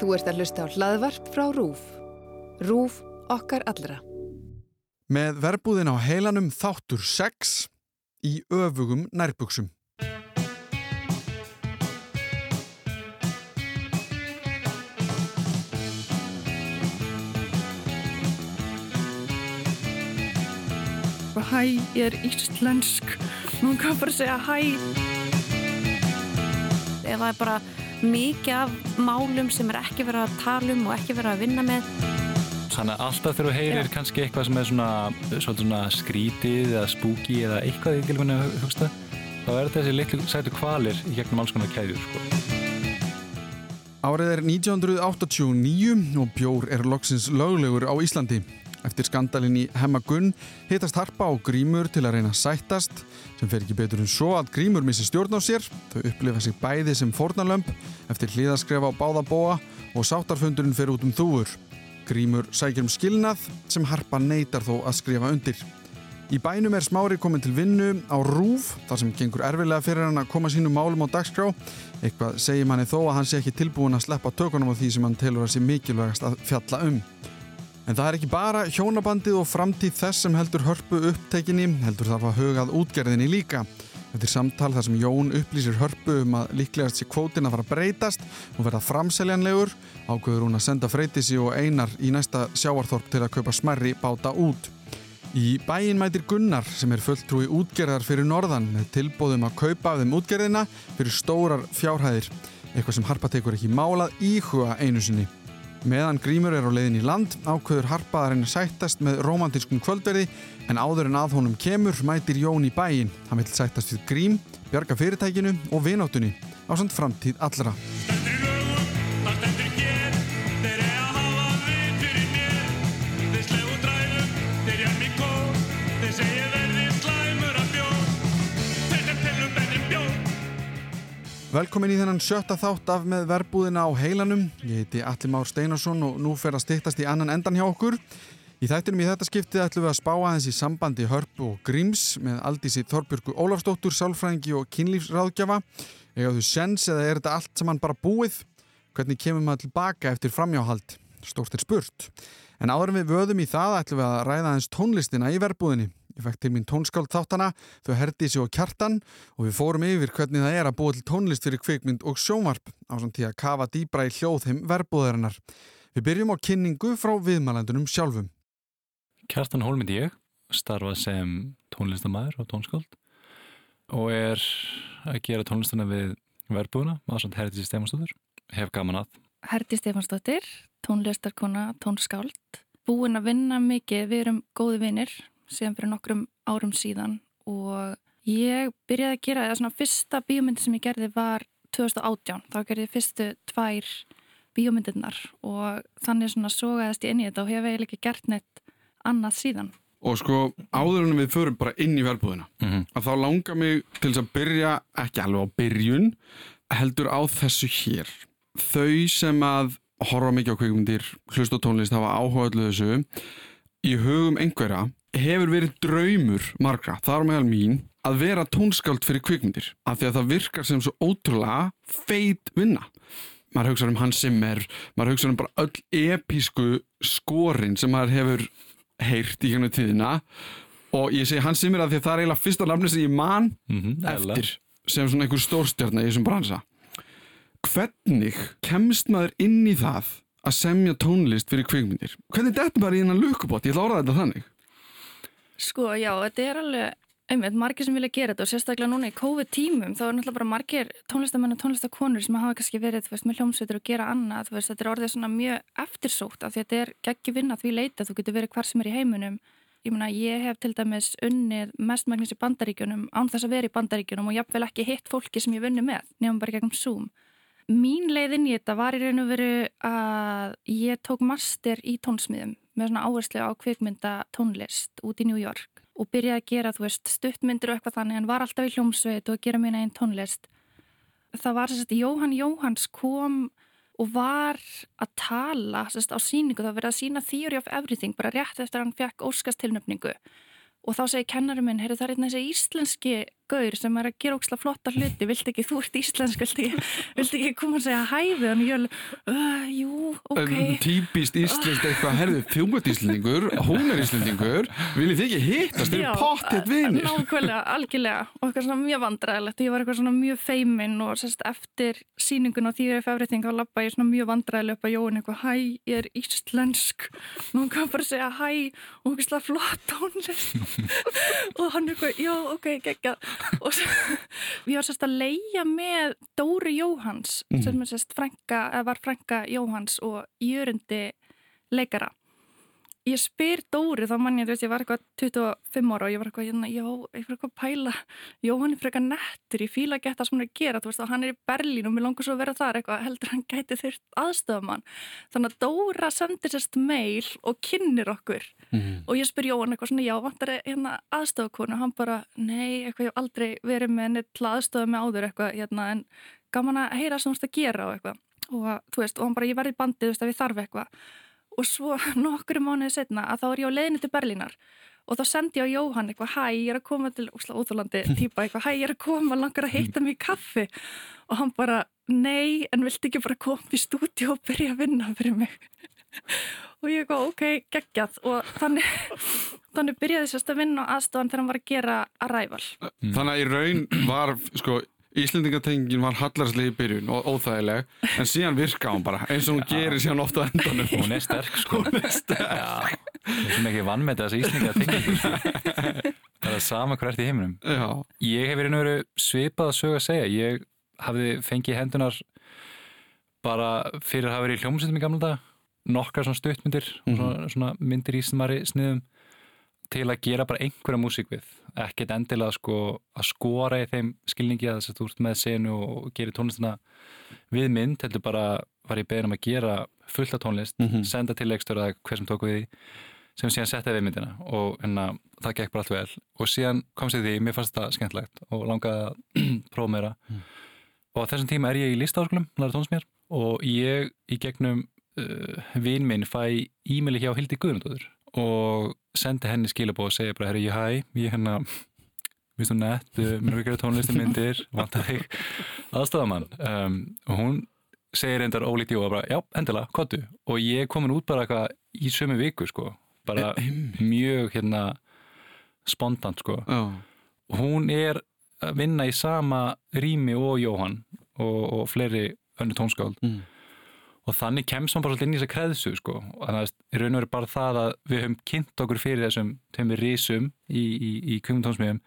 Þú ert að hlusta á hlaðvarp frá RÚF. RÚF okkar allra. Með verbúðin á heilanum þáttur 6 í öfugum nærbuksum. Hæ, ég er íslensk. Nú kan bara segja hæ. Ef það er bara mikið af málum sem er ekki verið að tala um og ekki verið að vinna með. Þannig að alltaf þegar þú heyrir Já. kannski eitthvað sem er svona, svona skrítið eða spooky eða eitthvað í gilfunni hugsta, þá er þessi litlu sætu kvalir í gegnum alls konar kæður. Sko. Árið er 1989 og bjór er loksins löglegur á Íslandi. Eftir skandalinn í Hemmagunn hitast Harpa og Grímur til að reyna sættast sem fer ekki betur en svo að Grímur missi stjórn á sér. Þau upplifa sig bæði sem fornalömp eftir hlýðaskref á báða bóa og sáttarfundurinn fer út um þúfur. Grímur sækir um skilnað sem Harpa neytar þó að skrifa undir. Í bænum er Smári komin til vinnu á Rúf þar sem gengur erfilega fyrir hann að koma sínum málum á dagskrá. Eitthvað segir manni þó að hann sé ekki tilbúin að sleppa tökunum á því sem hann telur að sé mikilvægast að fjalla um. En það er ekki bara hjónabandið og framtíð þess sem heldur hörpu upptekinni, heldur þarf að hugað útgerðinni líka. Eftir samtal þar sem Jón upplýsir hörpu um að líklegast sé kvótin að fara að breytast og verða framseljanlegur, ákveður hún að senda Freytisi og Einar í næsta sjávarþorp til að kaupa smerri báta út. Í bæin mætir Gunnar sem er fulltrúi útgerðar fyrir norðan með tilbóðum að kaupa af þeim útgerðina fyrir stórar fjárhæðir, eitthvað sem Harpa tekur ekki málað íhuga einu sinni. Meðan Grímur er á leiðin í land ákveður Harpa að sættast með romantískum kvöldverði en áður en að honum kemur mætir Jón í bæin. Hann vil sættast við Grím, bjarga fyrirtækinu og vináttunni á samt framtíð allra. Velkomin í þennan sjötta þátt af með verbúðina á heilanum. Ég heiti Alli Már Steinarsson og nú fer að styttast í annan endan hjá okkur. Í þættinum í þetta skiptið ætlum við að spá aðeins í sambandi Hörpu og Gríms með Aldísi Þorbjörgu Ólafsdóttur, sálfræðingi og kynlífsráðgjafa. Eða þú sens eða er þetta allt saman bara búið? Hvernig kemur maður tilbaka eftir framjáhald? Stórt er spurt. En áður við vöðum í það ætlum við að ræða aðeins tónlistina í verbúðinni. Ég fekk til mín tónskáld þáttana, þau Herdísi og Kjartan og við fórum yfir hvernig það er að búa til tónlist fyrir kvikmynd og sjónvarp á samt því að kafa dýbra í hljóðheim verbúðarinnar. Við byrjum á kynningu frá viðmælendunum sjálfum. Kjartan Hólmynd ég, starfa sem tónlistamæður og tónskáld og er að gera tónlistina við verbúðuna, aðsand Herðis Stefansdóttur. Hef gaman að. Herdi Stefansdóttir, tónlistarkona, tónskáld. Búin að vinna mikið, við erum góði vinnir síðan fyrir nokkrum árum síðan og ég byrjaði að gera, eða svona fyrsta bíómyndi sem ég gerði var 2018. Þá gerði ég fyrstu tvær bíómyndirnar og þannig svona sogaðist ég inn í þetta og hef eiginlega ekki gert neitt annað síðan. Og sko áður en við förum bara inn í verbúðina Mm að þá langar mig til þess að byrja ekki alveg á byrjun heldur á þessu hér þau sem að horfa mikið á kvikmyndir hlust og tónlist hafa áhuga öllu þessu í hugum einhverja hefur verið draumur margra, þar meðal mín að vera tónskáld fyrir kvikmyndir af því að það virkar sem svo ótrúlega feit vinna. Maður hugsa um Hans Zimmer, maður hugsa um bara öll episku skorin sem maður hefur heyrt í hérna tíðina. Og ég segi Hans Zimmer að því að það er eiginlega fyrsta nafni sem ég man -hmm, eftir sem svona einhver stórstjarnar í þessum bransa. Hvernig kemst maður inn í það að semja tónlist fyrir kvikmyndir. Hvernig þetta bara í hennan lukubót, ég ætla að orða þetta þannig. Sko, já, þetta er alveg einmitt margir sem vilja gera þetta og sérstaklega núna í COVID-tímum þá er náttúrulega bara margir tónlistamenn og tónlistakonur sem hafa kannski verið, þú veist, með hljómsveitur og gera annað, þú veist, þetta er orðið svona mjög eftirsótt af því þetta er geggi vinna því leita, þú getur verið hvar sem er í heiminum. Ég meina, ég hef til dæmis unnið mestmægnis í bandaríkjunum án þess að vera í bandaríkjunum og jafnvel ekki hitt fólki sem ég vunni með, nefnum bara gegnum Zoom Mín leiðin í þetta var í raun og veru að ég tók master í tónsmiðum með svona áherslu á kvikmynda tónlist út í New York og byrjaði að gera, þú veist, stuttmyndir og eitthvað þannig en var alltaf í hljómsveit og að gera mín einn tónlist. Það var að Jóhann Jóhanns kom og var að tala sérst, á síningu, það verið að sína Theory of Everything bara rétt eftir að hann fekk óskastilnöfningu og þá segi kennari minn, heyrðu það er einn þessi íslenski gaur sem er að gera óksla flotta hluti, vilt ekki, þú ert íslensk vilt ekki, vilt ekki koma að segja hæfi þannig ég er, uh, jú, ok. En típist íslenskt eitthvað, herðu, þjómut íslendingur, hún er íslendingur, viljið þið ekki hittast, Já, eru pottitt vinir. Nákvæmlega, algjörlega. Og eitthvað svona mjög vandræðilegt ég var eitthvað svona mjög feimin og sérst, eftir síningun og því er ég er íslensk. Og hann eitthvað, já, ok, geggja og ég var sérst að leia með Dóri Jóhans sem er sérst var frænka Jóhans og jörundi leikara ég spyr Dóri, þá mann ég, veist, ég var eitthvað 25 ára og ég var eitthvað, hérna, já, ég var eitthvað að pæla, Jóhann er frekar nettur, ég fíla ekki þetta sem hann er að gera, þú veist, og hann er í Berlín og mér langar svo að vera þar eitthvað, heldur hann gæti þurft aðstöðumann. Þannig að Dóra sendir sérst mail og kynnir okkur. Mhm. og ég spyr Jóhann eitthvað svona, já, vantar er hérna aðstöðukonu og hann bara, nei, eitthvað, ég hef aldrei verið með neitt til aðstöðu með áður eitthvað, hérna, en að að og veist, og hann bara, ég verði bandið, þú veist, að við þarf eitthvað og svo nokkru mánuði setna að þá er ég á leiðinu til Berlínar. Og þá sendi ég á Jóhann eitthvað hæ, ég er að koma til Úsla Óþúlandi típa eitthvað, hæ, ég er að koma, langar að heita í kaffi. Og hann bara, nei en vilt ekki bara koma í stúdíu og byrja að vinna fyrir mig? Og ég eitthvað, ok, geggjað. Og þannig, þannig byrjaði sérst að vinna á aðstofan þegar hann var að gera Arrival. Þannig að í raun var, sko, Íslendingatengin var hallarslega í byrjun og óþægileg, en síðan virka hún bara, eins og hún gerir síðan ofta endanum. Hún er sterk sko. Hún er sterk. Við sem ekki vann með þessi ísninga tengingu Það er sama hvert í heiminum. Já, Ég hef verið verið svipað að sög að segja. Ég hafði fengið hendunar bara fyrir að hafa verið í hljómsveitum í gamla dag nokkar svona stuttmyndir mm svona, svona myndir í smari sniðum til að gera bara einhverja músík við. Ekkert endilega sko að skora í þeim skilningi að þess að þú ert með senu og gerir tónlistina við mynd heldur bara var ég beðin um að gera fullt af tónlist, Mhm. senda til leikstöru eða hver sem tók við því sem síðan settaði við myndina og enna, það gekk bara allt vel. Og síðan komst ég því, mér fannst það skemmtlegt og langaði að prófa meira. Og á þessum tíma er ég í listárskulum læra tónsmér og ég í gegnum uh, vin minn fæ e-maili hjá Hildi Guðnardóður og sendi henni skilabóð og segja bara, herri, ég hæ, ég hérna viðstu nett, uh, mér er ekki að gera tónlistamyndir vantar þig. Aðstofamann um, og hún segir reyndar ólíkt jú og bara, já, endilega, kottu og ég er komin út bara eitthvað í sömu viku sko, bara mjög hérna spontant sko. Og hún er að vinna í sama rými og Jóhann og, og fleiri önnu tónskáld. Mm. Og þannig kemst hann bara svolítið inn í þessa kreðsu sko. þannig að í raun og veru bara það að við höfum kynnt okkur fyrir þessum tveimur rísum í, í, í kvimum tónsmiðum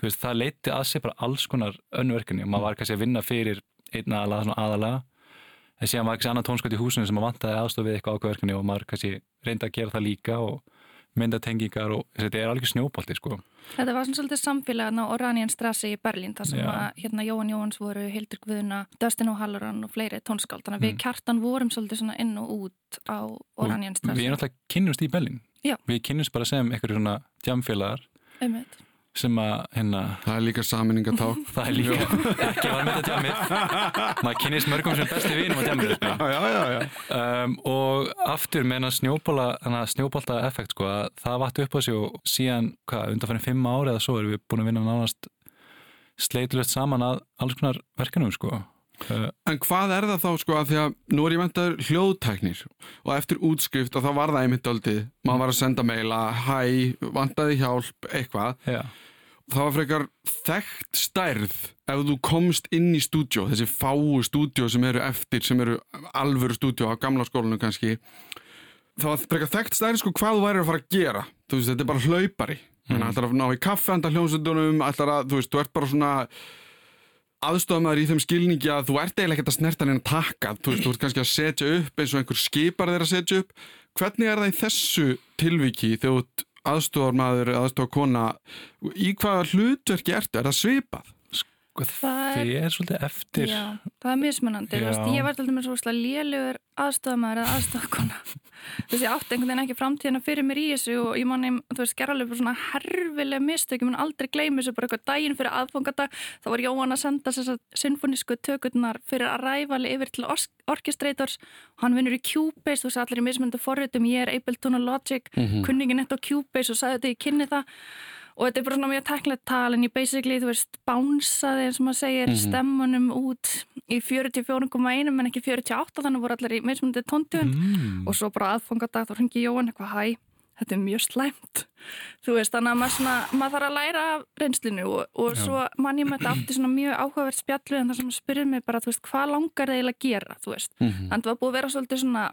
þú veist, það leiti að sér bara alls konar önnu verkefni og maður var kannski að vinna fyrir einn aðalega, svona aðalega en síðan var kannski annar tónskáld í húsinu sem maður vantaði aðstof við eitthvað ákveðverkefni og maður kannski reyndi að gera það líka og mynda tengingar og þetta er alveg snjópolti sko. Þetta var svona svolítið samfélagna og Oranian Strassi í Berlín þar sem Já. að hérna Jóhann Jóhanns voru Hildur Guðuna, Dustin O'Halloran og fleiri tónskáld þannig að við kjartan vorum svolítið svona inn og út á Oranian Strassi við náttúrulega kynnumst í Berlín Já. við kynnumst bara sem einhverju svona jamfélagar Einmitt. Sem að hérna Það er líka saminningaták. það er líka ekki að vera með þetta jammið maður kynnist mörgum sem besti vinum á jammið sko. Já, já, já, um, og aftur með hennar snjóbólta effekt sko að það vatt upp á sig og síðan hvað, undanfærin fimm ári eða svo erum við búin að vinna nánast sleitulegt saman að alls konar verkanum sko En hvað er það þá sko að því að nú er ég mentaður hljóðtæknir og eftir útskrift og þá var það einmitt aldrei maður var að senda meila, hæ, vantaði hjálp, eitthvað. Já, það var frekar þekkt stærð ef þú komst inn í stúdjó þessi fáu stúdjó sem eru eftir sem eru alvöru stúdjó á gamla skólanu kannski. Það var frekar þekkt stærð sko hvað þú væri að fara að gera. Þú veist, þetta er bara hlaupari. Mm. þannig að ætlar að ná í kaffenda hljómsveitunum ætlar að, þú veist, þú ert bara svona aðstofamæður í þeim skilningi að þú ert eiginlega ekkert að snerta neina takka. Þú veist, þú ert kannski að setja upp eins og einhver skipar þeir að setja upp. Hvernig er það í þessu tilviki þegar aðstofamæður aðstofakona í hvaða hlutverki ertu, er það svipað? Er- þið er svolítið eftir. Já, það er veist, Já. ég var til dæmis svo lélugur aðstofamæður eða aðstofakona ég átti einhvern veginn ekki framtíðina fyrir mér í þessu og ég manni, þú veist, bara svona herfilega mistök, ég mun aldrei gleymi þessu bara eitthvað daginn fyrir aðfangadag, þá var Jóhann að senda þess að sinfonísku tökurnar fyrir að ræfali yfir til Orchestrators og hann vinnur í Cubase, þú veist, allir í mismunandi forritum, ég er Ableton og Logic, kunningin eitt á Cubase og sagði þetta, ég kynni það og þetta er bara svona mjög teknilegt tal en ég basically, þú veist, bánsaði eins og maður segir stemmunum út í 44,1 en ekki 48 þannig voru allir í meðsmundið tóntun Mm. og svo bara aðfangadag þá ringi Jóhann eitthvað hæ, þetta er mjög slæmt. Þú veist, þannig að maður, svona, maður þarf að læra af reynslinu og, og svo mann ég með þetta aftur svona mjög áhugavert spjallu en það sem spyrir mig bara, þú veist, hvað langar þið eiginlega að gera, þú veist, Mhm. en það var búið að vera svolítið svona,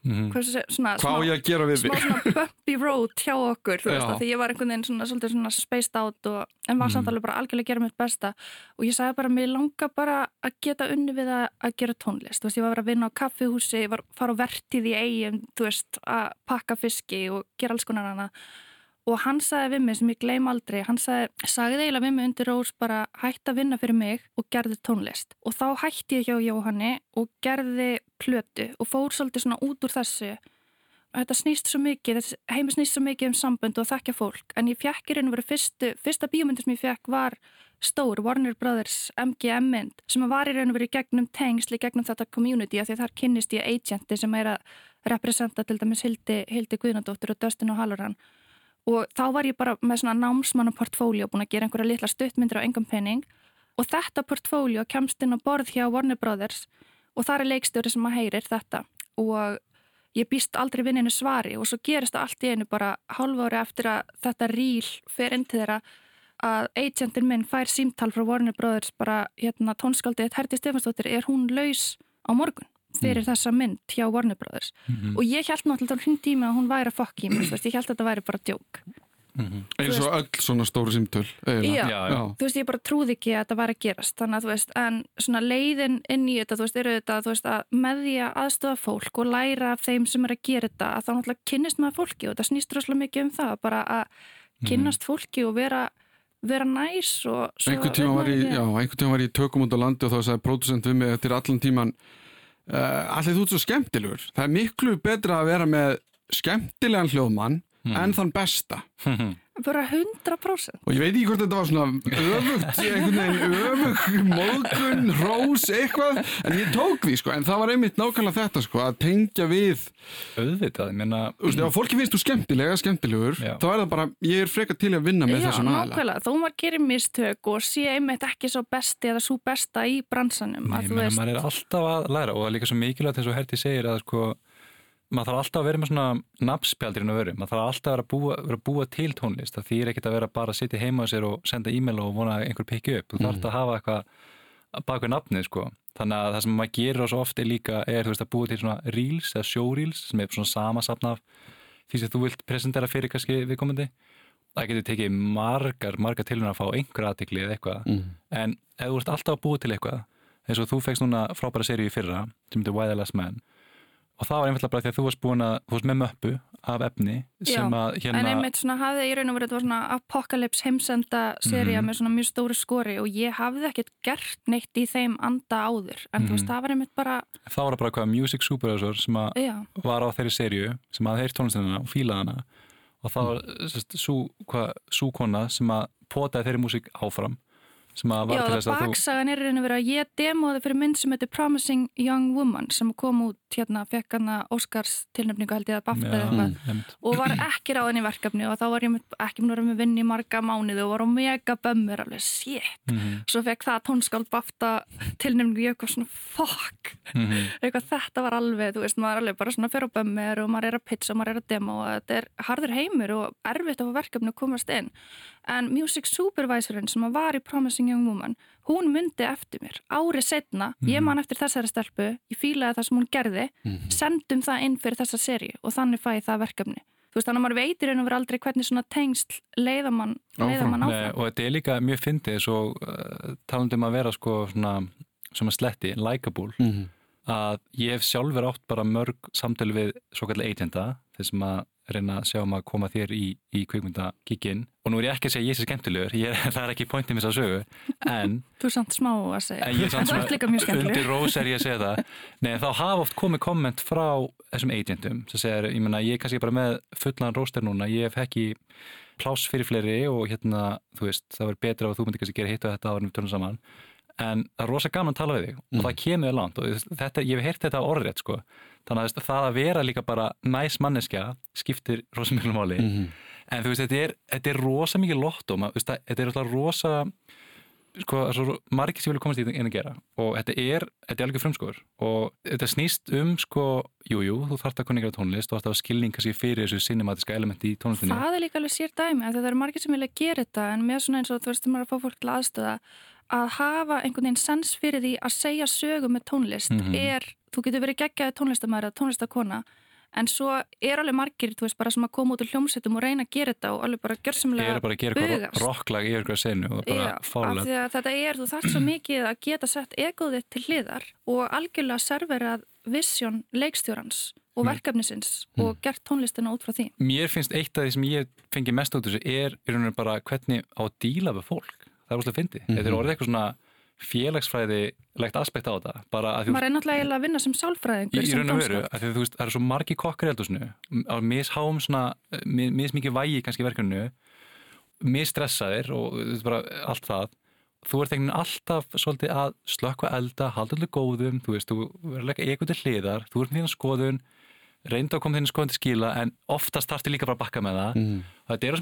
Sé, svona Hvað á smá- ég að gera við smá þig? svona bumpy road hjá okkur veist því ég var einhvern veginn svona, svolítið svona spaced out og, en var samt alveg bara algjörlega að gera mitt besta. Og ég sagði bara, mér langar bara að geta unni við að, að gera tónlist. Veist, ég var að vinna á kaffihúsi ég var að fara á vertið í eigin þú veist, að pakka fiski og gera alls konar hana og hann sagði við mig sem ég gleym aldrei, hann sagði sagði eiginlega við mig undir rós bara hætt að vinna fyrir mig og gerði tónlist. Og þá hætti ég hjá Jóhanni og gerði plötu og fór svolítið svona út úr þessu. Þetta snýst svo mikið, heimi snýst svo mikið um sambund og þekka fólk, en ég fekk í raun og veru fyrstu, fyrsta bíómyndir sem ég fekk var stór Warner Brothers MGM mynd sem var í raun og veru gegnum tengsli, gegnum þetta community af því að þar kynnist ég agenti sem er að representa til dæmis Hildi, Hildi Guðnadóttur og Dustin og Halloran og þá var ég bara með svona námsmanna portfóljó búin að gera einhverja litla stuttmyndir á engum penning og þetta portfóljó kemst inn á borð hjá Warner Brothers og það er leikstjóri sem að heyrir þetta. Og ég býst aldrei vinninu svari og svo gerist það allt í einu bara hálfa ári eftir að þetta ríl fer inn til þeirra að agentin minn fær símtal frá Warner Brothers bara hérna tónskaldið Herdi Stefansdóttir er hún laus á morgun fyrir þessa mynd hjá Warner Brothers. Mhm. og ég held náttúrulega hring tíma að hún væri að fokk í mig, þú veist, ég held að þetta væri bara djók. Eins og öll svona stóru símtöl eiginlega. Já. Já, já. Þú veist, ég bara trúði ekki að þetta var að gerast. Þannig að þú veist, en svona leiðin inn í þetta, þú veist, eru þetta, þú veist, að með því að aðstofa fólk og læra af þeim sem er að gera þetta, að þá náttúrulega kynnist maður fólki og þetta snýst rosalega mikið um það, bara að kynnast fólki og vera vera næs og svo einhvern tíma var ég, í tökum út á landi og þá sagði pródusent við mig eftir allan tíman uh, allir þú ert svo skemmtilegur. Það er miklu betra að vera með skemmtilegan hljóðmann en þann besta bara 100% og ég veit ekki hvort þetta var svona öfugt, einhvern veginn öfugt móðgun, rós, eitthvað en ég tók því sko, en það var einmitt nákvæmlega þetta sko, að tengja við auðvitað, ég meina þú veist, ef fólki finnst þú skemmtilega, skemmtilegur Já. þá er það bara, ég er frekar til að vinna með Já, þessum aðeila nákvæmlega, þó maður gerir mistök og sé einmitt ekki svo besti eða svo besta í bransanum Nei, að ég þú meina, veist, maður er alltaf að læra og það er líka svo mikilvægt eins og Herti segir að sko, maður þarf alltaf að vera með svona nafnspjaldirinn að vera, maður þarf alltaf að vera að búa, vera að búa til tónlist, það þýr ekkert að vera bara að sitja heima á sér og senda e-mail og vona einhver pikki upp, þú Mhm. þarf að hafa eitthvað bak við nafnið sko. Þannig að það sem maður gerir svo oft er líka er þú veist að búa til svona reels eða showreels sem er svona samasapna af því sem þú vilt presentera fyrir kannski viðkomandi. Það getur tekið margar, margar tilhörna að fá einhver aðtikli eða eitthvað. Mm. en ef þú ert alltaf að búa til eitthvað eins og þú fegst núna frábæra seríu í fyrra sem heitir Why the Last Man og það var einfallega bara því að þú varst búin að þú varst með möppu af efni sem að en hérna einmitt svona hafði í raun og verið þetta var svona apocalypse heimsenda seria Mhm. með svona mjög stóru skori og ég hafði ekkert gert neitt í þeim anda áður. En þú veist, Mhm. það var einmitt bara þá var það bara hvað Music Supervisor sem að já, var á þeirri seríu sem að heyrt tónlistina og fílaði hana. Og það var svo, hvað, svo kona sem að potaði þeirri músík áfram sem að var já til þess að þú baksagan er og verið að ég demóði fyrir mynd sem heitir Promising Young Woman sem kom út hérna, fekk hana Óskars tilnefningu held ég að BAFTA eða eitthvað. einmitt. og var ekki ráðin í verkefni og þá var ég ekki múin að vera með vinni í marga mánuði og var á mega bömmur alveg, shit. Mhm, svo fekk það tónskáld BAFTA tilnefningu ég eitthvað svona, fuck. Mhm. eitthvað þetta var alveg, þú veist, maður er alveg bara svona fyrir bömmur og maður er að pitcha og maður er að demo og þetta er harður heimur og erfitt Promising Young Woman, hún myndi eftir mér. Árið setna, ég man eftir þessari stelpu, ég fílaði það sem hún gerði sendum það inn fyrir þessa seri og þannig fæ ég það verkefni. Þú veist, þannig að maður veitir verið aldrei hvernig svona tengsl leiðamann leiðamann Nei, áfram. og þetta er líka mjög fyndið svo uh, talandi um að vera sko svona, svona sletti, likeable. Mhm. Að ég hef sjálfur átt bara mörg samtölu við svo kallar agenda þessum að reyna að sjá um að koma þér í, í kvikmyndakikkin og nú er ég ekki að segja ég sé skemmtilegur ég, það er ekki pointið mér að sögu en, þú er samt smá að segja. En ég er líka mjög undir skemmtileg rós er ég að segja það. Nei, þá hafa oft komið komment frá þessum agentum sem segir, ég menna, ég er kannski bara með fullan róster núna, ég hef ekki pláss fyrir fleiri og hérna, þú veist, það verður betra og þú myndir kannski gera hitt og þetta áður en það er rosa gaman að tala við þig og það kemur langt og þetta, ég hef heyrt þetta orðrétt sko, þannig að það að vera líka bara næs manneskja skiptir rosa miklu máli. Mhm. en þú veist, þetta er, þetta er rosa mikið lotto, maður, veist, það- þetta er alltaf rosa sko, er margir sem vilja komast í þetta inn að gera. Og þetta er, þetta er alveg frumskoður. Og þetta snýst um sko, jújú, jú, þú þarft að kunni gera tónlist og þarft að hafa skilning kannski fyrir þessu cinematiska elementi í tónlistinni. Það er líka alveg sér dæmi það eru margir sem vilja gera þetta en með svona eins og þú veist þegar maður er að fá fólk til aðstöða að hafa einhvern veginn sens fyrir því að segja sögu með tónlist Mhm. er, þú getur verið geggjaði tónlistamæður eða tónlistakona en svo er alveg margir, þú veist, bara sem að koma út úr hljómsettum og reyna að gera þetta og alveg bara Ég gjörsamlega er bara að gera eitthvað bugast. rocklag yfir eitthvað senu og bara Já, því að þetta er, þú þarft svo mikið að geta sett egoðið til hliðar og algjörlega serverað vision leikstjórans og Mm. verkefnisins og gert tónlistina út frá því. Mér finnst eitt af því sem ég fengi mest út úr þessu er í rauninu bara hvernig á að díla við fólk. Það er úrslega fyndi. Þetta er orðið eitthvað svona félagsfræðilegt aspekt á þetta. Bara að þú Maður er náttúrulega að vinna sem sálfræðingur, í raun og veru, að því að þú veist, það eru svo margi kokkar í eldhúsinu á misháum svona, mi- mismikið vægi kannski í verkefninu, misstressaðir og bara allt það. Þú ert einhvern veginn alltaf svolítið að slökka elda, halda allir góðum, þú veist, þú verður að leggja eitthvað til hliðar, þú ert með þína skoðun, reynda að koma þínu skoðun til skila, en oftast þarftu líka bara að bakka með það. Mm. Og þetta er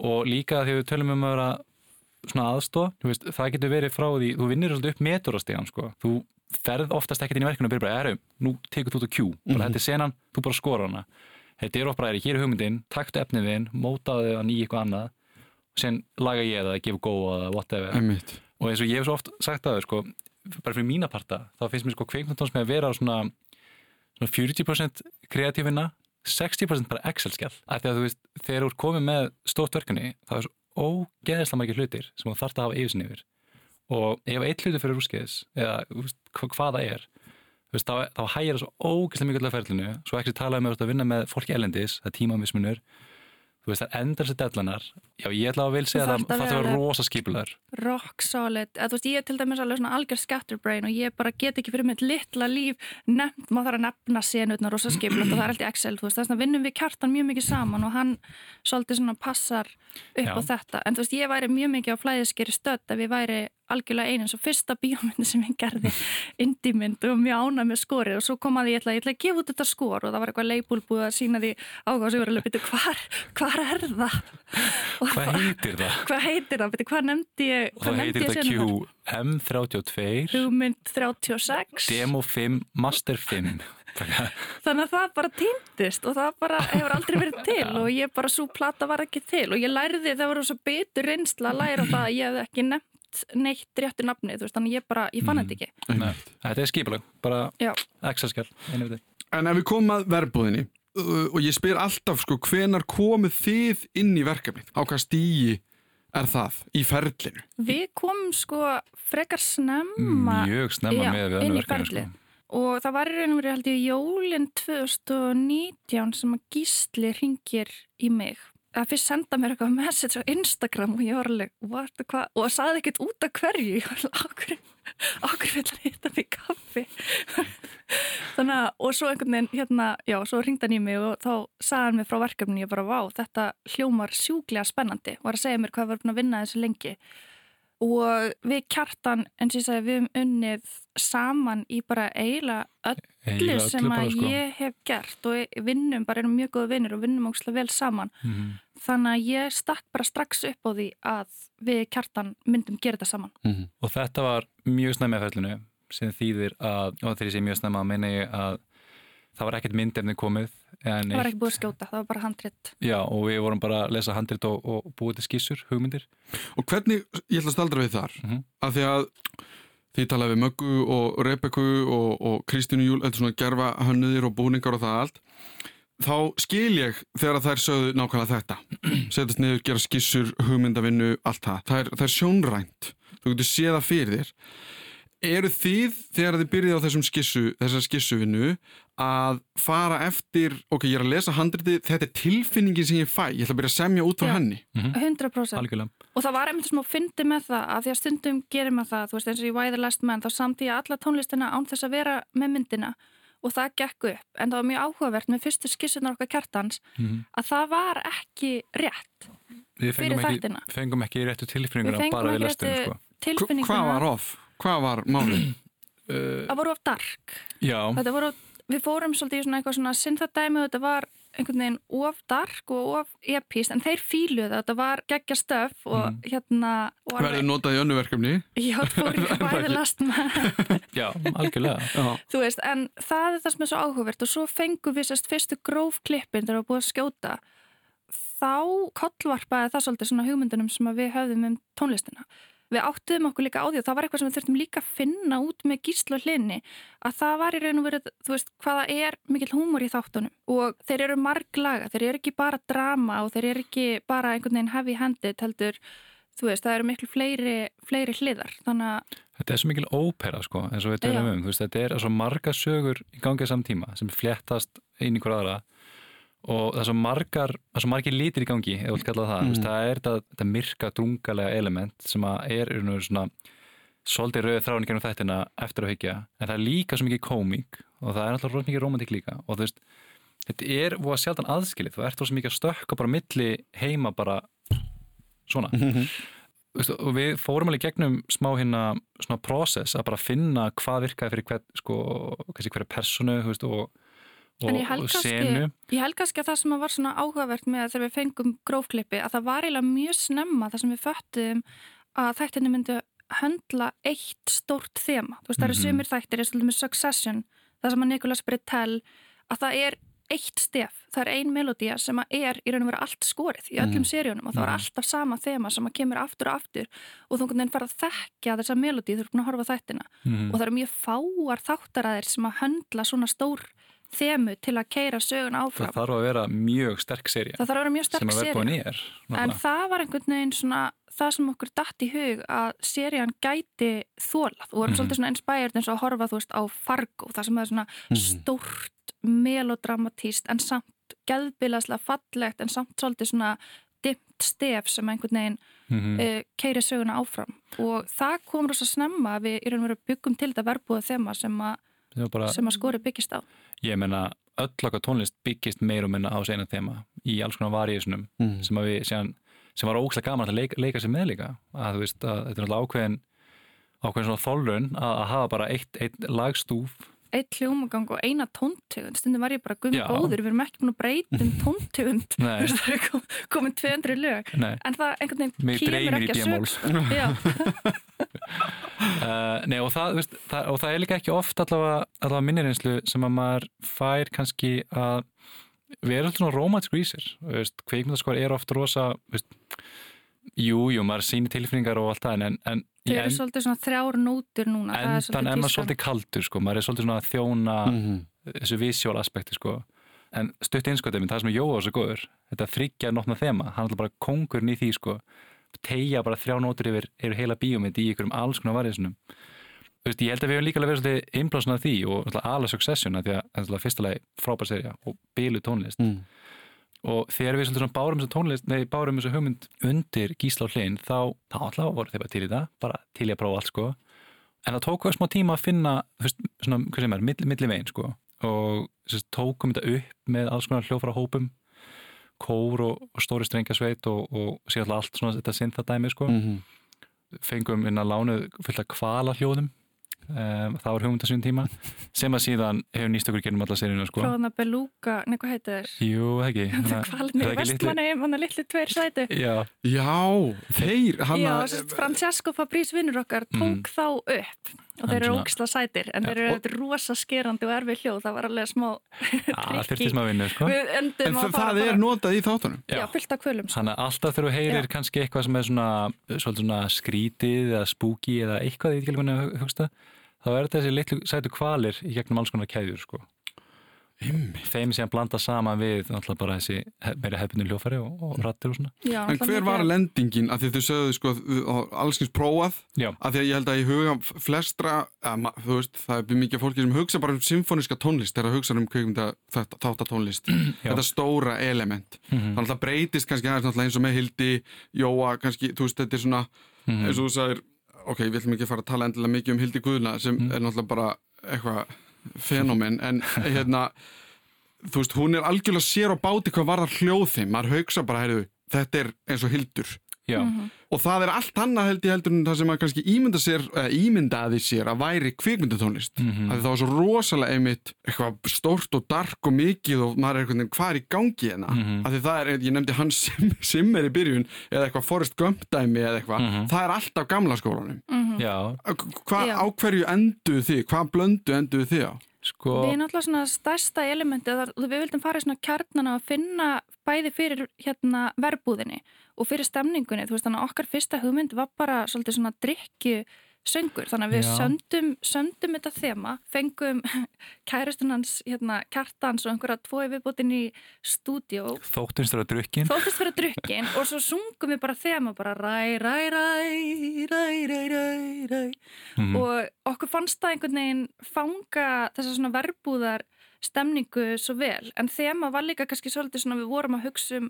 og líka þegar við tölum um að vera svona veist, það getur verið frá því, þú vinnir svolítið upp meturastíðan, sko. Þú ferð oftast ekkert inn í verkinu og byrja bara, erum, nú tekur þú á kjú, bara þetta er senan, þú bara skora hana. Þetta er bara, hér er hugmyndin, taktu efnið þinn, mótaðu hann í eitthvað annað, og sen laga ég það, gefa góða whatever. Einmitt. Og eins og ég hef svo oft sagt að þau, sko, bara fyrir mína parta, þá finnst mér sko kveikmyndtóns með að vera svona, svona 40% kreatífina, 60% bara Excel-skjall. Af því að þú veist, þegar þú ert komið með stórt verkefni, þá er svo ógeðislega margir hlutir sem þú þarft að hafa yfirsin yfir. Og ef eitt hlutur fyrir rúskeiðis, eða veist, hva, hvað það er, veist, þá, þá hægir það svo ógeðslega mikið allar ferlinu, svo ekki talaði með að vinna með fólki elendis, það er tímamismunur, þú veist, það endar sér dellanar. Já, ég ætla að vil segja það að þarf að vera rosa skipular. rock solid, eða þú veist ég er til dæmis alveg svona algjör scatterbrain og ég bara get ekki fyrir mitt litla líf nefnt, maður þarf að nefna senutnar rosa skipulegt og það er alltaf Excel, þú veist þess að vinnum við kjartan mjög mikið saman og hann svolítið svona passar upp Já. á þetta, en þú veist ég væri mjög mikið á flæðiskeri stödd ef ég væri algjörlega einin svo fyrsta bíómyndi sem ég gerði indímynd og mjög ánað með skorið og svo kom að ég ætla, ég ætla að gefa út þetta skor og það var eitthvað leipúl búið að sína því áhuga sem verið að byrja hvar, hvar er það? Og Hvað heitir það? Hvað heitir það? Byrju, Hvað nefndi ég? Og hvað það heitir senurnar? QM32 Hugmynd 36 Demo 5 Master 5 þannig að það bara týndist og það bara hefur aldrei verið til og ég bara svo plata var ekki til og ég lærði það voru svo betur reynsla að læra það að ég hef ekki nefnt neitt réttu nafni þú veist þannig ég bara, ég fann Mm. þetta ekki Nei, Þetta er skipulag, bara Já. Excel-skjall einu við þig. En ef við komum að verbúðinni uh, og ég spyr alltaf sko hvenar komið þið inn í verkefnið? Á hvað stígi er það í ferlinu? Við komum sko frekar snemma Mjög snemma Já, með við inn í verkefni ferlið. sko. og það var og verið held ég jólinn 2019 sem að Gísli ringir í mig að fyrst senda mér eitthvað message á Instagram og ég var alveg, what, hvað og saði ekkert út af hverju. Ég var alveg, okkur, okkur vil hann hitta í kaffi? Þannig að, og svo einhvern veginn hérna, já, svo ringdi hann í mig og þá sagði hann mér frá verkefni, ég bara, vá, þetta hljómar sjúklega spennandi, var að segja mér hvað var að vinna þessu lengi og við kjartan, eins og ég sagði, við höfum unnið saman í bara eiginlega öllu sem að sko. ég hef gert. Og vinnum, bara erum mjög góða vinnir og vinnum ógslag vel saman. Mhm. þannig að ég stakk bara strax upp á því að við kjartan myndum gera þetta saman. Og þetta var mjög snemma í ferlinu sem þýðir að, og þegar ég sé mjög snemma að meina ég að það var ekkert myndefni komið en það var ekki búið að skjóta, það var bara handrétt Já, og við vorum bara að lesa handrit og, og búið til skissur, hugmyndir. Og hvernig, ég ætla að staldra við þar Mhm. af því að þið talaði við Möggu og Rebekku og, og Kristínu Júl, þetta svona gerfa hönnuðir og búningar og það allt þá skil ég þegar þær sögðu nákvæmlega þetta. Setjast niður, gera skissur, hugmyndavinnu allt það, það er, það er sjónrænt. Þú getur séð það fyrir þér eru þið, þegar þið byrjið á þessum skissu, þessar skissuvinnu að fara eftir ok, ég er að lesa handriti, þetta er tilfinningin sem ég fæ, ég ætla að byrja að semja út frá Já. henni 100% algjörlega og það var einmitt smá fyndi með það að því að stundum gerir maður það, þú veist eins og í Why the Last Man þá samtíða alla tónlistina án þess að vera með myndina og það gekk upp en það var mjög áhugavert með fyrstu skissunar okkar kjartans Mhm. að það var ekki rétt Við fengum Fyrir ekki, fengum ekki réttu fengum bara við réttu sko. Hvað var off? Hvað var málið? það voru of dark. Já, þetta voru of, við fórum svolítið í svona eitthvað svona synthadæmi og þetta var einhvern veginn of dark og of epist en þeir fíluðu það, þetta var geggja stöf og Mm. hérna Verður notað í önnu verkefni? Já, það fór ekki bæði last með Já, algjörlega. Já, þú veist, en það er það sem er svo áhugavert og svo fengum við sérst fyrstu grófklippin þegar við búið að skjóta. Þá kollvarpaði það svolítið svona hugmyndunum sem að við höfðum um tónlistina við áttuðum okkur líka á því og það var eitthvað sem við þurftum líka að finna út með gíslu og hlinni að það var í raun og verið, þú veist, hvaða er mikill húmor í þáttunum. Og þeir eru marglaga, þeir eru ekki bara drama og þeir eru ekki bara einhvern veginn heavy handed heldur, þú veist, það eru miklu fleiri, fleiri hliðar, þannig að Þetta er svo mikil ópera sko, eins og við tölum um, þú veist, þetta er svo marga sögur í gangið samtíma sem fléttast inn í hver aðra og það er svo margar, það er svo margir lítir í gangi, ef þú vilt kalla það, mm. veist, það er þetta, myrka, drungalega element sem að er og svona svolítið rauð þráin gennum þættina eftir að hyggja, en það er líka svo mikið komík og það er alltaf mikið romantík líka. Og þú veist, þetta er voða sjaldan aðskilið, þú ert svo mikið að stökka bara milli heima bara svona. Veistu, og við fórum alveg gegnum smá hérna svona process að bara finna hvað virkaði fyrir hver, sko, hverja personu þú veist, og, og, og kannski, senu ég held kannski að það sem var svona áhugavert með þegar við fengum grófklippi að það var eiginlega mjög snemma það sem við föttum að þættinni myndi höndla eitt stórt þema. Þú veist, það eru Mhm. sumir þættir eins og dæmis Succession, það sem að Nicolas Bretell, að það er eitt stef, það er ein melodía sem að er í raun og vera allt skorið í öllum seríunum og það er alltaf sama þema sem að kemur aftur og aftur og þú veginn fara að þekkja þessa melodíu þú eru búin að horfa þættina Mhm. og það eru mjög fáar þáttaræðir sem að höndla svona stór þemu til að keira sögun áfram. það þarf að vera mjög sterk serja Það þarf að vera mjög sem sterk að serja. verðbúin er En náttúrulega. það var einhvern veginn svona það sem okkur datt í hug að serían gæti þólað og vorum Mhm. svolítið svona inspired eins og að horfa þú veist á Fargo það sem er svona stórt melodramatíst en samt geðbilaslega fallegt en samt svolítið svona dimmt stef sem einhvern veginn Mhm. uh, keiri söguna áfram og það kom rosa snemma að við í raun og veru byggum til þetta verbúða þema sem að, bara, sem að skori byggist á ég meina öll okkar tónlist byggist meir og minna á þessu eina þema í alls konar variðisnum Mm. sem að við séðan sem var ógslag gaman að leika, leika sér með líka að þú veist að þetta er náttúrulega ákveðin ákveðin svona þólun að, að hafa bara eitt, eitt lagstúf eitt hljómagang og eina tóntegund. Stundum var ég bara Já. góður, við erum ekki búin að breyta um tóntegund. Nei. það er kom, komin 200 lög. Nei, en það einhvern veginn kemur ekki að sög Uh, nei og það, þú veist, það, og það er líka ekki oft allavega, allavega minnirinslu sem að maður fær kannski að við erum alltaf svona þú veist, kveikmyndaskor er oft rosa þú veist, jú, jú, maður sýnir tilfinningar og allt það en, en þau eru en, svolítið svona þrjár nótur núna það er endan er maður svolítið kaldur sko, maður er svolítið svona að þjóna Mhm. þessu visual aspekti sko. En stutt einskotum, það sem er Jóa svo góður þetta þryggja nótna þema, hann er alltaf bara kongurinn í því sko, tegja bara þrjá nótur yfir, yfir heila bíómynd í ykkurum alls konar veist, ég held að við hefum líka alveg verið svolítið innblásnað því og Succession að því að er lagi frábær serja og bílu tónlist. Mm. Og þegar við svona bárum þessu tónlist nei, bárum þessu hugmynd undir Gísla og Hlinn þá, þá alltaf voru þeir bara til í það bara til í að prófa allt sko. En það tók okkur smá tíma að finna þú veist, svona, hvað sem er, milli, milli veginn sko. Og sérst, tókum þetta upp með alls konar hljófara hópum kór og, og stóri strengasveit og, og síðan allt svona þetta syntadæmi sko. Mhm. fengum inn að lánu fullt af kvala hljóðum um, það var hugmyndasvín tíma sem að síðan hefur nýst okkur genum alla seríuna sko. Frá hann að belúka, nei hvað heitir þér? Jú, ekki? Er í vestmanni hann að litlu tveir sæti. Já, Já, þeir hann Já, Francesco Fabrice vinnur okkar tók Mm. þá upp og þeir eru svona- ógisla sætir en þeir eru og- auðvitað rosa skerandi og erfið hljóð það var alveg smá vinna sko. En að það, er notað í þáttunum já, Já. fullt af kvölum sko. Þannig að alltaf þegar þú heyrir Já. kannski eitthvað sem er svona, svona skrítið eða spooky eða eitthvað, að hugsta þá er þetta þessi litlu sætu kvalir í gegnum alls konar keðjur sko. Þeim sem blanda saman við náttúrulega bara þessi meira hefninu hljófæri og, og rattir og svona. Já, En hver var lendingin? Að því þau sögðu sko allskins prófað. Já, að því að ég held að í huga flestra að, þú veist, það er mikið fólki sem hugsa bara um symfóniska tónlist þegar það hugsa um kveikmynda þáttatónlist. Þetta stóra element. Mhm. þannig að það breytist kannski aðeins náttúrulega eins og með Hildi Jóa, kannski, þú veist, þetta er svona Mhm. eins og þú sagðir, ok, við ætlum ekki að fara að tala endilega mikið um Hildi Guðna sem Mhm. er náttúrulega bara eitthvað fenómen, en hérna þú veist, hún er algjörlega sér á báti hvað varðar hljóð þeim, maður hugsa bara, heyrðu, þetta er eins og Hildur Já, og það er allt annað held ég heldur en það sem að kannski ímynda sér, eða ímyndaði sér að væri kvikmyndatónlist mm Mhm. það var svo rosalega einmitt eitthvað stórt og dark og mikið og maður er eitthvað hvað er í gangi hérna Mhm. af því það er, ég nefndi hans Sim- Simmer í byrjun eða eitthvað Forrest Gump dæmi eða eitthvað, Mhm. það er alltaf gamla skólanum já, hvað Já. á hverju enduðu þið, hvað blöndu enduðu þið á? sko Við náttúrulega svona stærsta elementi að við vildum fara í svona kjarnana að finna bæði fyrir hérna verbúðinni og fyrir stemningunni, þú veist þannig að okkar fyrsta hugmynd var bara svolítið svona drikju söngur, þannig að við söndum, söndum þetta þema, fengum kæristun hans, hérna, kjartans og einhverja tvoi viðbútin í stúdíó. Þóttumst þér að drukkin. Þóttist fyrir drukkin og svo sungum við bara þema bara ræ, ræ, ræ, ræ, ræ, ræ, ræ. Mhm. og okkur fannst það einhvern veginn fanga þessa svona verbúðar stemningu svo vel. En þema var líka kannski svolítið svona við vorum að hugsa um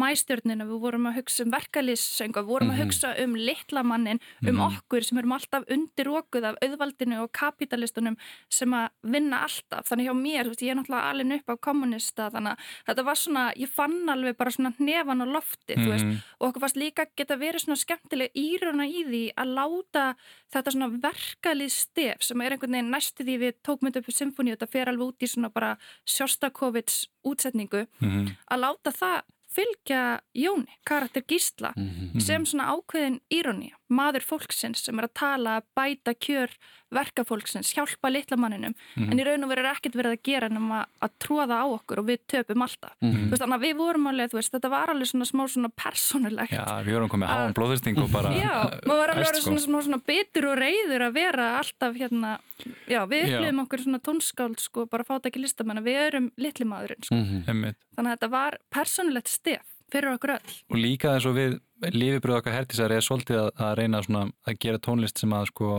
mæstjörnina, við vorum að hugsa um verkalýssöngu, við vorum að hugsa um litlamannin, um okkur sem erum alltaf undirókuð af auðvaldinu og kapitalistunum sem að vinna alltaf, þannig hjá mér, þú veist, ég er náttúrulega alveg upp á kommunista, þannig að þetta var svona, ég fann alveg bara svona hnefan á lofti, þú veist, og okkur fannst líka geta verið svona skemmtileg íruna í því að láta þetta svona verkalið stef sem er einhvern veginn næstu því við þetta upp symfóni og þetta fer alveg út í svona bara Sjostakovits útsetningu Mhm. að láta það fylgja Jóni, karakter Gísla sem svona ákveðin írónía maður fólksins sem er að tala bæta kjör verkafólksins hjálpa litlamanninum, en í raun og veru er ekkert verið að gera nema að tróða á okkur og við töpum alltaf, þú veist, þannig að við vorum alveg, veist, þetta var alveg svona smá svona persónulegt. Já, við vorum komið háan blóðusting og bara Já, maður var alveg orðið svona, svona, svona bitur og reyður að vera alltaf hérna, já, við upplifum okkur svona tónskáld, sko, bara fáta ekki listamenn við erum litli maðurinn, sko. Einmitt. þannig að þetta var persónulegt stef fyrir okkur öll. og líka eins og við lífibröð okkar hertisar er svolítið að, að reyna svona, að gera tónlist sem að sko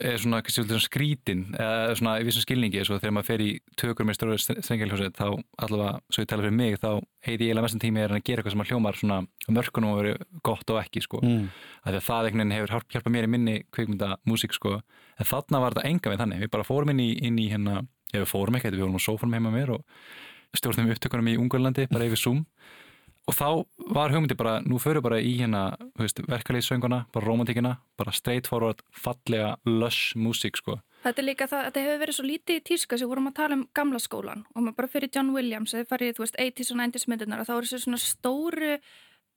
er svona, svona skrítin eða svona í vissum skilningi. Svo þegar maður fer í tökur með stóru strengilhjósið þá allavega, svo ég tala fyrir mig þá heiti ég eiginlega mestan tími er að gera eitthvað sem að hljómar svona mörkunum og verið gott og ekki sko. Mm. að það einhvern veginn hefur hjálp- hjálpað mér í minni kvikmynda músík sko. En þarna var þetta enga við þannig, við bara fórum inn í, inn í hérna, ég við fórum ekkert, við vorum á sófanum heima með mér og stjórnum upptökunum í Ungurlandi bara yfir Zoom og þá var hugmyndi bara, nú förum bara í hérna verkalýðsönguna, bara romantíkina bara straight forward, fallega lush músík sko. Þetta er líka það, þetta hefur verið svo lítið í tíska sem vorum að tala um gamla skólan og maður bara fyrir John Williams, eða farið, þú veist, 80s og 90s myndirnar og þá eru þessu svona stóru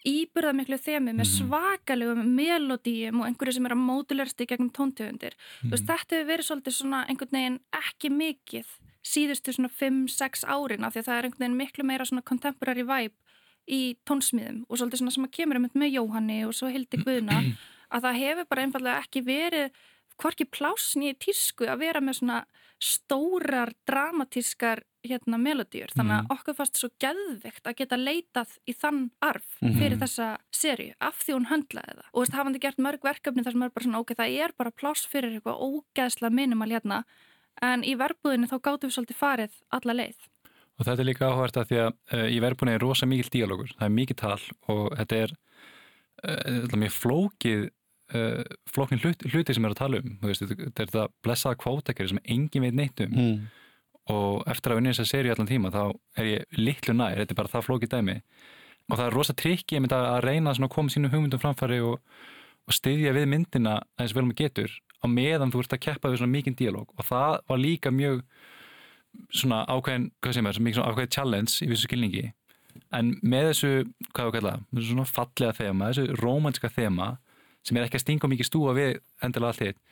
íbyrðamiklu þemi með svakalegum melodíum og einhverju sem er að módulerst í gegnum tóntöfundir. Þú veist, þetta hefur verið svolítið svona einhvern veginn ekki mikið síðustu svona 5-6 árin af því að það er einhvern veginn miklu meira svona contemporary vibe í tónsmíðum og svolítið svona sem að kemur um með Jóhanni og svo Hildi Guðna að það hefur bara einfallega ekki verið hvorki plásni í tísku að vera með svona stórar dramatískar hérna melodíur þannig að okkur fannst svo geðvikt að geta leitað í þann arf fyrir þessa serju af því hún höndlaði það. Og þú veist hafandi gert mörg verkefni þar sem er bara svona ok, það er bara pláss fyrir eitthvað ógeðslega minimal hérna en í verbúðinu þá gáttum við svolítið farið alla leið Og þetta er líka áhvert að því að uh, í verbunni er rosa mikil díalógur, það er mikið tal og þetta er uh, mjög flókið uh, flókin hlut, hluti sem er að tala um. Veist, þetta er þetta blessaða kvótakeri sem engin veit neitt um. Mm. og eftir að unni þess að seri allan tíma þá er ég litlu nær, þetta er bara það flókið dæmi. Og það er rosa trikki að að reyna að koma sínum hugmyndum framfæri og, og styðja við myndina eins vel maður getur á meðan þú ert að keppa við svona mikinn díalóg. Og það var líka mjög svona ákveðin, hvað sem er, mikið svona ákveðin challenge í vissu skilningi. En með þessu, hvað þú kalla, með þessu svona fallega þema, þessu rómanska þema sem er ekki að stinga mikið stúa við endilega allt þitt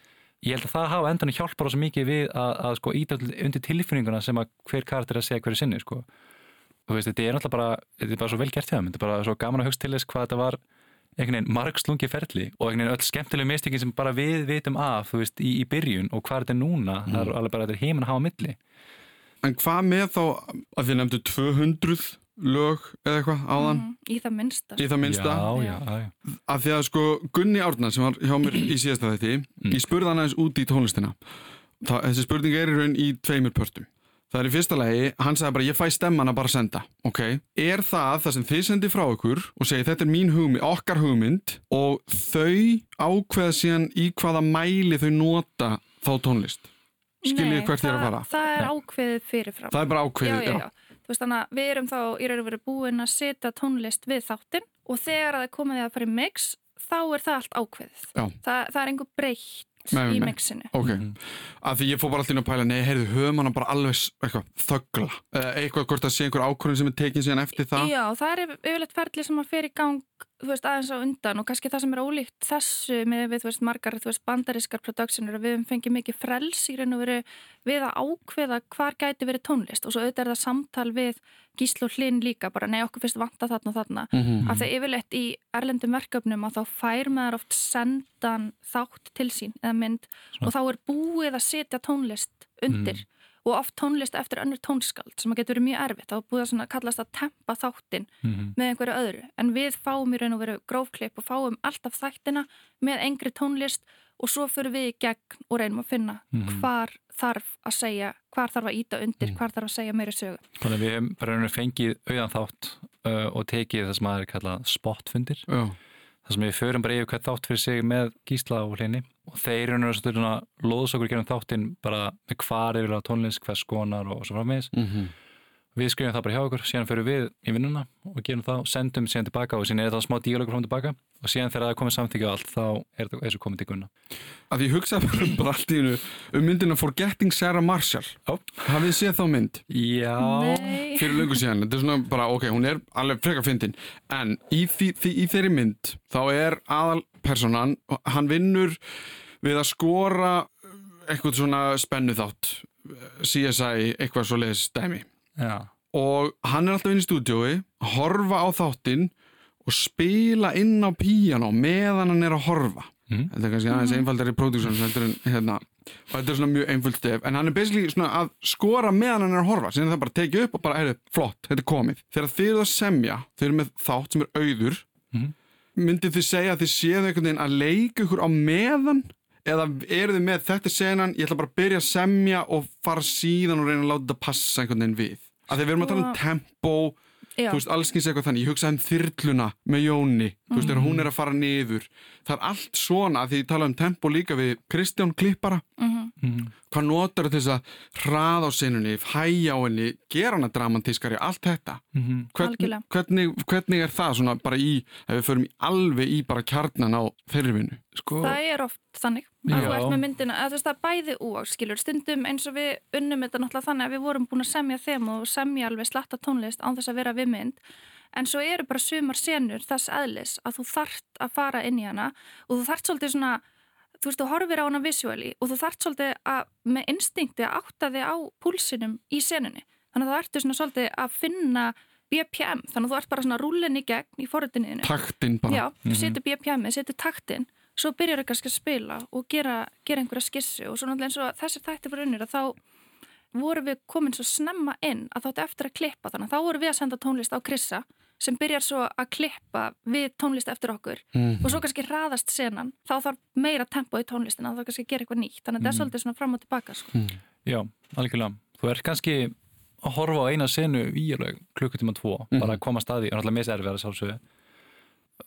ég held að það hafa endan hjálpar svo mikið við að, að sko íta undir tilfinninguna sem að hver karakter er að segja hverju sinni sko. og veist, þetta er náttúrulega bara þetta er bara svo vel gert hjá þeim, þetta er bara svo gaman að hugst til þess hvað þetta var einhvern veginn margslungi ferli og einhvern veginn öll skemmtilegu mistökin sem bara við vitum af, þú veist, í, í byrjun og hvað þetta er núna, það er alveg bara þetta er heimin að hafa á milli En hvað með þá að þið nefndu 200 lög eða eitthvað áðan? Mm, í það minnsta. Í það minnsta? Já, já, já, að því að sko Gunni Árna sem var hjá mér í síðasta þætti ég spurði hann aðeins út í tónlistina. Þa, þessi spurning er í raun í tveimur pörtum. Það er í fyrsta lagi, hann sagði bara ég fæ stemman að bara senda. Ok, er það það sem þið sendi frá ykkur og segi þetta er mín hugmynd, okkar hugmynd og þau ákveða síðan í hvaða mæli þau nota þá tónlist skiljið Nei, hvert ég er að fara. Það er ákveðið fyrirfram. Það er bara ákveðið, já, já, já. Þú veist þannig að við erum þá í raun og veru búin að setja tónlist við þáttinn og þegar það er komið að fara í mix þá er það allt ákveðið. Það, það er einhver breytt Nei, í nei. mixinu. Ok, Mhm. að því ég fór bara alltaf inn að pæla Nei, heyrðu, höfum hana bara alveg eitthvað þöggla. Eða eitthvað hvort það sé einhver ákvörðin sem er tekin síðan eftir það. Já, það er yfir- yfirleitt ferli sem að fer í gang þú veist, aðeins á undan og kannski það sem er ólíkt þessu með við, þú veist, margar þú veist, bandarískar productionir að við fengið mikið frels í raun og veru við að ákveða hvar gæti verið tónlist. Og svo auðvitað er það samtal við gíslu og hlinn líka, bara nei okkur fyrst vanta þarna og þarna, Mhm. af því yfirleitt í erlendum verkefnum að þá fær maður oft sendan þátt til sín eða mynd og þá er búið að setja tónlist undir og oft tónlist eftir önnur tónskald sem að getur verið mjög erfitt, þá búið að svona kallast að tempa þáttin Mhm. með einhverju öðru en við fáum í raun og veru grófklipp og fáum alltaf þættina með engri tónlist og svo fyrir við í gegn og reynum að finna Mhm. hvar þarf að segja, hvar þarf að íta undir, hvar þarf að segja meiri sögu. Þannig að við bara rauninu fengið auðan þátt uh, og tekið það sem að er kallað spotfundir Já, þar sem við förum bara yfir hvað þátt fyrir sig með gísla og hlinni og þeir eru náttúrulega loðs okkur gerum þáttinn bara með hvar yfir á tónlist, hvers konar og svo framvegis Mhm. Við skrifum það bara hjá okkur, síðan förum við í vinnuna og gerum það, sendum síðan tilbaka og síðan er það smá díalogur fram og tilbaka. Og síðan þegar það er komið samþykja og allt þá er það þessu komið til gunna. Að ég hugsaði bara allt í hennu um myndina Forgetting Sarah Marshall. Já. Hafið þið séð þá mynd? Já, Nei, fyrir löngu síðan, þetta er svona bara, ok, hún er alveg frekar fyndin, en í, því, því, í þeirri mynd, þá er aðal personan, hann vinnur við að skora eitthvað svona spennu þátt CSI, eitthvað svo leiðis dæmi já, og hann er alltaf inn í stúdiói horfa á þáttinn og spila inn á píanó meðan hann er að horfa. Mhm. þetta er kannski aðeins einfaldari production heldur en hérna og þetta er svona mjög einföld stef. En hann er basically svona að skora meðan hann er að horfa er það bara tekið upp og bara, heyrðu, flott, þetta er komið. Þegar þið eru að semja, þið eru með þátt sem er auður Mhm. myndið þið segja að þið séðu einhvern veginn að leika ykkur á meðan eða eru þið með þetta senan, ég ætla bara að byrja að semja og fara síðan og reyna að láta þetta passa einhvern veginn við. Að þið verum að tala um tempo já, þú veist, allskins eitthvað þannig, ég hugsaði um þyrluna með Jóni, þú veist, þegar hún er að fara niður. Það er allt svona, því ég tala um tempo líka við Kristján Klippara. Mhm. Mhm. Hvað notar þess að hraða á sinunni, hæja á henni gera hana dramatískari, allt þetta Mhm. hvernig, Algjörlega. hvernig, hvernig er það svona bara í, ef við förum í alveg í bara kjarnan á þeirri vinnu sko það er oft þannig að Já. þú ert með myndina, að þú veist það bæði úr skilur, stundum eins og við unnum þetta náttúrulega þannig að við vorum búin að semja þeim og semja alveg slatta tónlist án þess að vera við mynd en svo eru bara sumar senur þess eðlis að þú þart að fara inn í hana og þú þart svolítið svona þú veist, þú horfir á hana visually og þú þart svolítið að með instinkti að átta þig á púlsinum í senunni. Þannig að þú ertu svona svolítið að finna BPM, þannig að þú ert bara svona rúlin í gegn í forröndinniðinu taktinn bara. Já, þú setur BPM-ið, setur taktinn svo byrjar það kannski að spila og gera, gera einhverja skissu og svo náttúrulega eins og þessir þætti fyrir unnir að þá vorum við komin svo snemma inn að þáttu eftir að klippa þannig að þá vorum við að senda tónlist á Krissa sem byrjar svo að klippa við tónlist eftir okkur Mhm. og svo kannski hraðast senan þá þarf meira tempo í tónlistina þá kannski að gera eitthvað nýtt þannig að þetta er svolítið svona fram og tilbaka sko. Já, algjörlega. Þú ert kannski að horfa á eina senu í klukkutíma tvo, bara að koma að staði og náttúrulega miserfið að sjálfsögðu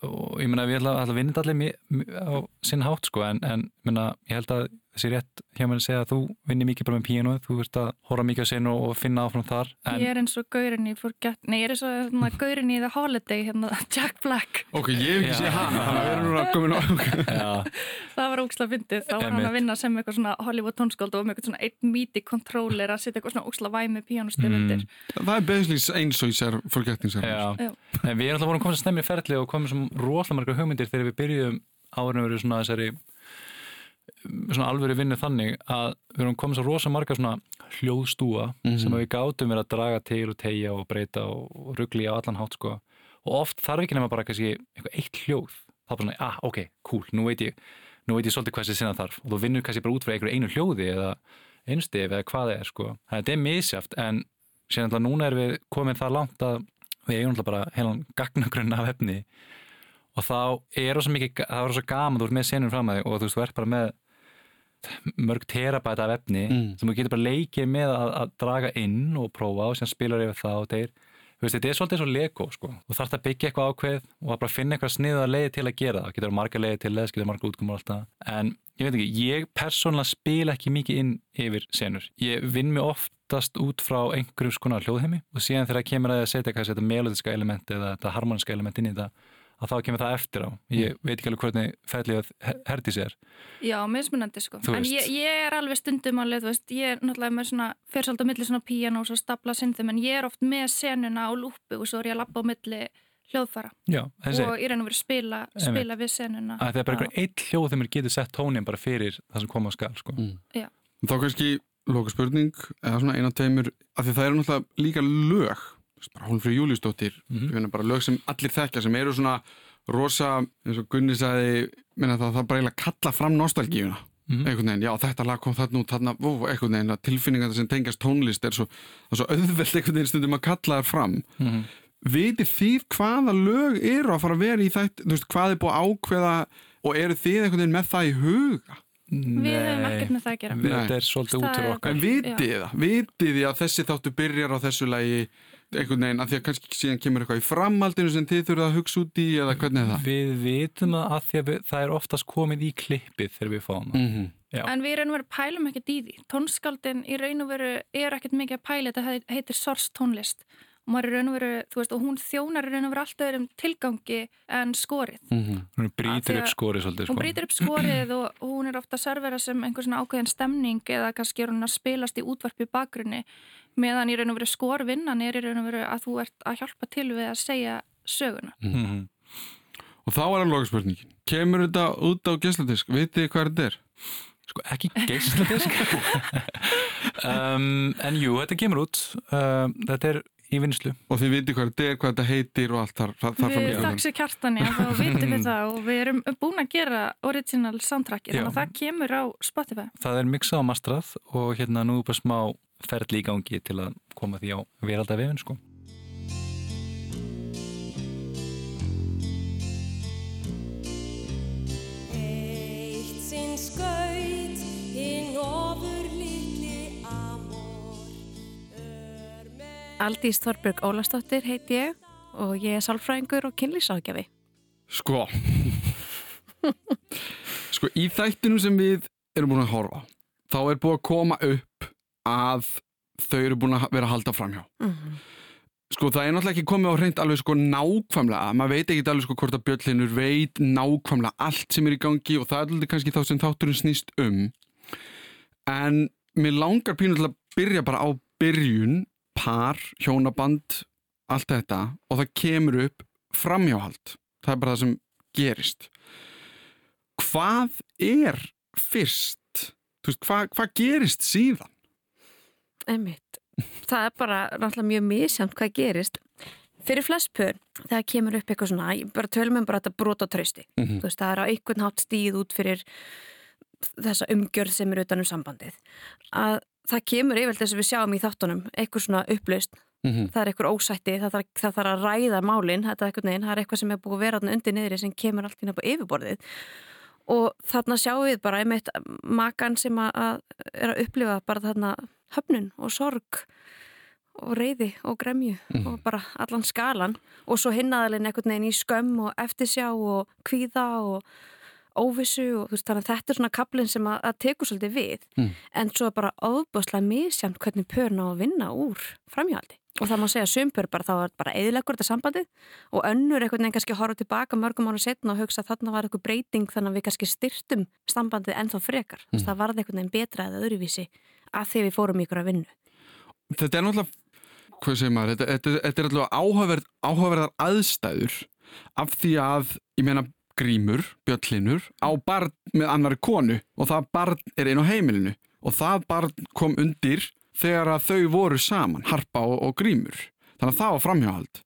og ég meina við ætla að vinna þetta allir á sinn hátt sko en, en meina, ég held að þessi rétt hjá mér að segja að þú vinnir mikið bara með píanuð, þú ert að horfa mikið á senu og finna áfram þar en Ég er eins og gaurin í Forget, nei ég er eins og hérna, gaurin í The Holiday, hérna Jack Black ok, ég hef ekki séð hana þannig að við erum núna komin á já, Það var óksla fyndið, þá var hann að vinna sem eitthvað svona Hollywood tónskáld og með eitthvað svona einn míti kontróler að setja eitthvað svona óksla væmi píanustil Mm. undir. það er basically eins og. Já. en við erum alltaf vorum komið snemmi svona alvöru vinnu þannig að við erum komið svo rosa margar svona hljóðstúa Mhm. sem að við gátum verið að draga til og tegja og breyta og, ruggli á allan hátt sko. Og oft þarf ekki nema bara kannski eitthvað eitt hljóð. Það er bara svona, ah ok, cool, nú veit ég nú veit ég svolítið hvað þessi sinna þarf. Og þú vinnur kannski bara út frá einhverju einu hljóði eða einstef eða hvað það er sko. Þannig að þetta er misjaft en síðan alltaf núna er við komið það langt að við eigum alltaf bara heilan gagnagrunn af efni. Og þá er það svo mikið, það er svo gaman þú ert með senum fram að þig og þú veist, þú ert bara með mörg terabæta af efni Mm. sem þú getur bara leikið með að, að draga inn og prófa og sem spilar yfir það og þeir veist, þetta er svolítið svo Lego sko. þú þarfst að byggja eitthvað ákveð og að bara finna eitthvað sniða leiði til að gera það, það getur marga leiði til þess, getur marga útkomur alltaf en ég veit ekki, ég persónulega spila ekki mikið inn yfir senur ég vinn mig oftast út frá einhverjum skonar hljóðheimi og síðan þegar kemur að setja þetta melodiska element eða harmoniska element inn í þetta að þá kemur það eftir á. Ég veit ekki alveg hvernig ferlið að herdis er. Já, mismunandi sko. En ég, ég er alveg stundum alveg, þú veist, ég er náttúrulega með svona, á milli svona píjan og svo stapla syndum, en ég er oft með senuna á lúpu og svo er ég að labba á milli hljóðfara. Já, þessi, og ég reyna að vera að spila, spila við senuna. að það er bara einhver eitt hljóð þegar maður getur sett tónin bara fyrir það sem koma á skal sko. Mm. Þá kannski loka spurning eða svona eina tveimur af því það eru náttúrulega líka lög Hólmfrið Júliusdóttir mm -hmm. bara lög sem allir þekkja sem eru svona rosa, eins og Gunni sagði minna það, það bara eiginlega kalla fram nostalgíuna Mhm. einhvern veginn, já þetta lag kom þarna út þarna, ó, einhvern veginn, að tilfinningar sem tengast tónlist er svo, það svo auðveld einhvern veginn stundum að kalla þær fram Mhm. vitið þið hvaða lög eru að fara að vera í þætt, þú veist, hvað er búið ákveða og eru þið einhvern veginn með það í huga Við höfum ekkert með það að gera. Nei. Þetta er svolítið Það út fyrir er- okkar En vitið þið það? Vitið þið að þessi þáttu byrjar á þessu lagi einhvern veginn að því að kannski síðan kemur eitthvað í framhaldinu sem þið þurfið að hugsa út í eða hvernig er það? Við vitum að því að við, það er oftast komið í klippið þegar við fáum það Mm -hmm. En við í raun og veru pælum ekkert í því. Tónskáldin í raun og veru er ekkert mikið að pæla, þetta heit- heitir source tónlist. Og maður í raun og veru, þú veist, og hún þjónar í raun og veru alltaf um tilgangi en skorið. Mhm. Hún Af brýtur því upp skorið svolítið Hún sko. brýtur upp skorið og, og hún er ofta að servera sem einhver svona ákveðin stemning eða kannski er hún að spilast í útvarpi bakgrunni meðan í raun og veru skorvinnan er í raun og veru að þú ert að hjálpa til við að segja söguna. Mhm. Og þá er að loka spurningin. Kemur þetta út á gæsladisk? Vitið þið hvað þetta er? Sko ekki geisladisk um, En jú, þetta kemur út um, Þetta er í vinslu Og þið vitið hvað þetta er, hvað þetta heitir og allt þar, þar, Við í þakks í kjartani að þá vitum við það og við erum búin að gera original soundtracki Já. þannig að það kemur á Spotify. Það er mixað á mastrað og hérna nú er bara smá ferli í gangi til að koma því á veralda vefin sko. Aldís Þorbjörg Ólastóttir heiti ég og ég er sálfræðingur og kynlýságjafi. Sko. Sko í þættinum sem við erum búin að horfa þá er búin að koma upp að þau eru búin að vera að halda framhjá. Sko það er náttúrulega ekki komið á hreint alveg sko nákvæmlega, maður veit ekki alveg sko hvort að Björnlinur veit nákvæmlega allt sem er í gangi og það er alveg kannski þá sem þátturinn snýst um. En mér langar pínu til að byrja bara á byrjun, par, hjónaband allt þetta og það kemur upp framhjáhald það er bara það sem gerist hvað er fyrst veist, hvað, hvað gerist síðan Einmitt. Það er bara náttúrulega mjög misjamt hvað gerist. Fyrir flest pör, þegar kemur upp eitthvað svona, ég bara tölum um bara þetta brot á trausti. Mhm. Þú veist, það er á einhvern hátt stíð út fyrir þessa umgjörð sem er utan um sambandið. Að það kemur yfirlega þess að við sjáum í þáttunum eitthvað svona upplaust. Mhm. Það er eitthvað ósætti, það þarf, það þarf að ræða málin, þetta er eitthvað neginn, það er eitthvað sem er búið að vera undir niðri sem kemur allt inn á yfirborðið. Og þarna sjáum við bara einmitt makan sem að, að er að upplifa bara þarna höfnun og sorg og reyði og gremju og bara allan skalan og svo hinnaðalinn einhvern veginn í skömm og eftirsjá og kvíða og óvissu og þú veist þannig að þetta er svona kaplinn sem að, að tekur svolítið við Mm. en svo bara ofbúslega misjamt hvernig pörn á að vinna úr framhjáldi og það má segja að sumpur bara þá er bara eðilegur þetta sambandið og önnur einhvern veginn kannski horfa tilbaka mörgum ára setna og hugsa að þarna var eitthvað breyting þannig að við kannski styrtum sambandið ennþá frekar mm. það varði einhvern veginn betra eða öðruvísi að því við fórum ykkur að vinnu þetta er náttúrulega hvað segir maður, þetta, þetta, þetta er alltaf áhugaverð, áhugaverðar aðstæður af því að, ég meina grímur, bjöllinur, á barn með annari konu og það barn er einn á heimilinu. Og það barn kom undir þegar að þau voru saman, harpa og, og grímur. Þannig að það var framhjáhald.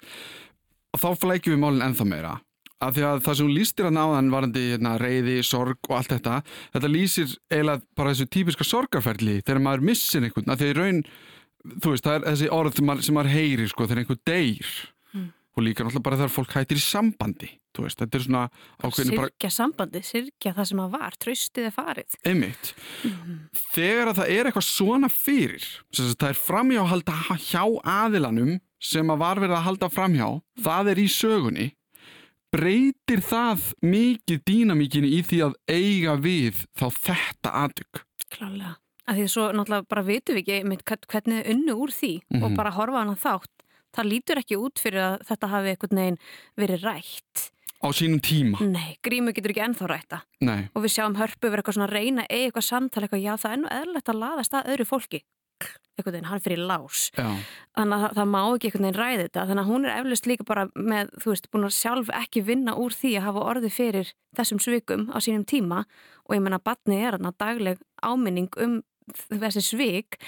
Og þá flækjum við málinn ennþá meira. Af því að það sem hún lýstir hann áðan varandi hérna, reyði, sorg og allt þetta þetta lýsir eiginlega bara þessu típiska sorgarferli þegar maður missir einhvern. Að því að raun, þú veist, það er þessi orð sem maður, heyrir sko þegar einhver deyr og líka náttúrulega bara þegar fólk hættir í sambandi veist, þetta er svona ákveðin bara sirkja sambandið, sirkja það sem að var tröstið er farið. Einmitt. Þegar að það er eitthvað svona fyrir það er framhjáhalda hjá aðilanum sem að var verið að halda framhjá það er í sögunni breytir það mikið dýnamíkinni í því að eiga við þá þetta aðtök klálega, af því að svo náttúrulega bara vitum við ekki hvernig er unnu úr því Mhm. og bara horfa hann að þátt það lítur ekki út fyrir að þetta hafi einhvern veginn verið rætt. Á sínum tíma? Nei, grímu getur ekki ennþá rætta Nei, og við sjáum hörpu verið eitthvað svona reyna eða eitthvað samtal eitthvað, já það er nú eðlilegt að laðast að öðru fólki. Eitthvað veginn, hann fyrir lás. Já, þannig að það má ekki einhvern veginn ræði þetta. Þannig að hún er eflust líka bara með þú veist, búin að sjálf ekki vinna úr því að hafa orði fyrir þessum svikum á sínum tíma. Og ég menna batni er þarna dagleg áminning um þessi svik.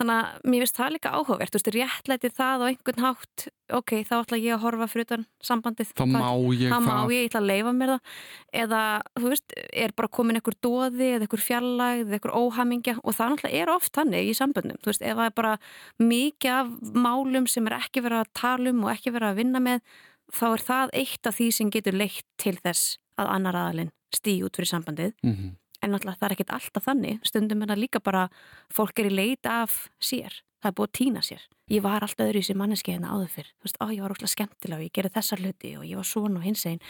Þannig að mér finnst það líka áhugavert þú veist, réttlæti það á einhvern hátt. Ok, þá ætla ég að horfa fyrir utan sambandið. Þá má ég það má það. ég, ég ætla að leifa mér það. Eða, þú veist, er bara komin einhver dóði eða einhver fjallægð eða einhver óhamingja. Og það náttúrulega er oft þannig í samböndum, þú veist, ef það er bara mikið af málum sem er ekki verið að tala um og ekki verið að vinna með þá er það eitt af því sem getur leitt til þess að annar aðalinn stí út fyrir sambandið. Mhm. En náttúrulega það er ekkit alltaf þannig. Stundum er það líka bara, fólk er í leit af sér, það er búið að týna sér. Ég var alltaf öðru í sér manneski hérna áður fyrr. Þú veist, á ég var óslega skemmtilega og ég gerði þessa hluti og ég var svona og hins einn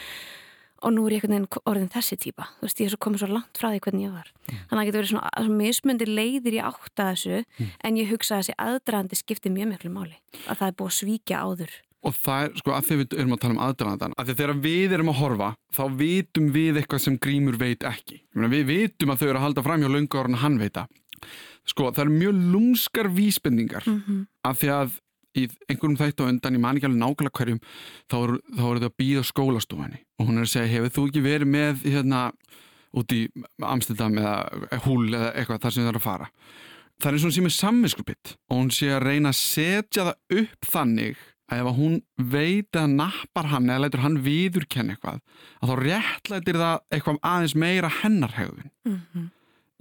og nú er ég einhvern veginn orðin þessi típa þú veist, ég er svo komið svo langt frá því hvernig ég var. Þannig að það getur verið svona, svona mismundi leiðir í átta þessu, en ég hugsa að þessi aðdraðandi skiptir mjög miklu máli. Að það er búið að svíkja áður og það er, sko, að því við erum að tala um aðdraðandan að því þegar við erum að horfa þá vitum við eitthvað sem Grímur veit ekki. Meina, við vitum að þau eru að halda fram hjá löngu ára en hann veit það. Sko, það eru mjög lúmskar vísbendingar Mhm. af því að í einhverjum þættu á undan, ég man ekki alveg nákvæmlega hverjum þá eru, þá eru þau að býða skólastofunni. Og hún er að segja, hefur þú ekki verið með hérna, út í Amsterdam eða húl eða eitthvað þar sem þau eru að fara? Það er eins og hún sé með samvinskupitt og hún sé að reyna að setja það upp þannig að ef hún veit að nappar hann eða lætur hann viðurkenna eitthvað að þá réttlætir það eitthvað aðeins meira hennar hegðun Mhm.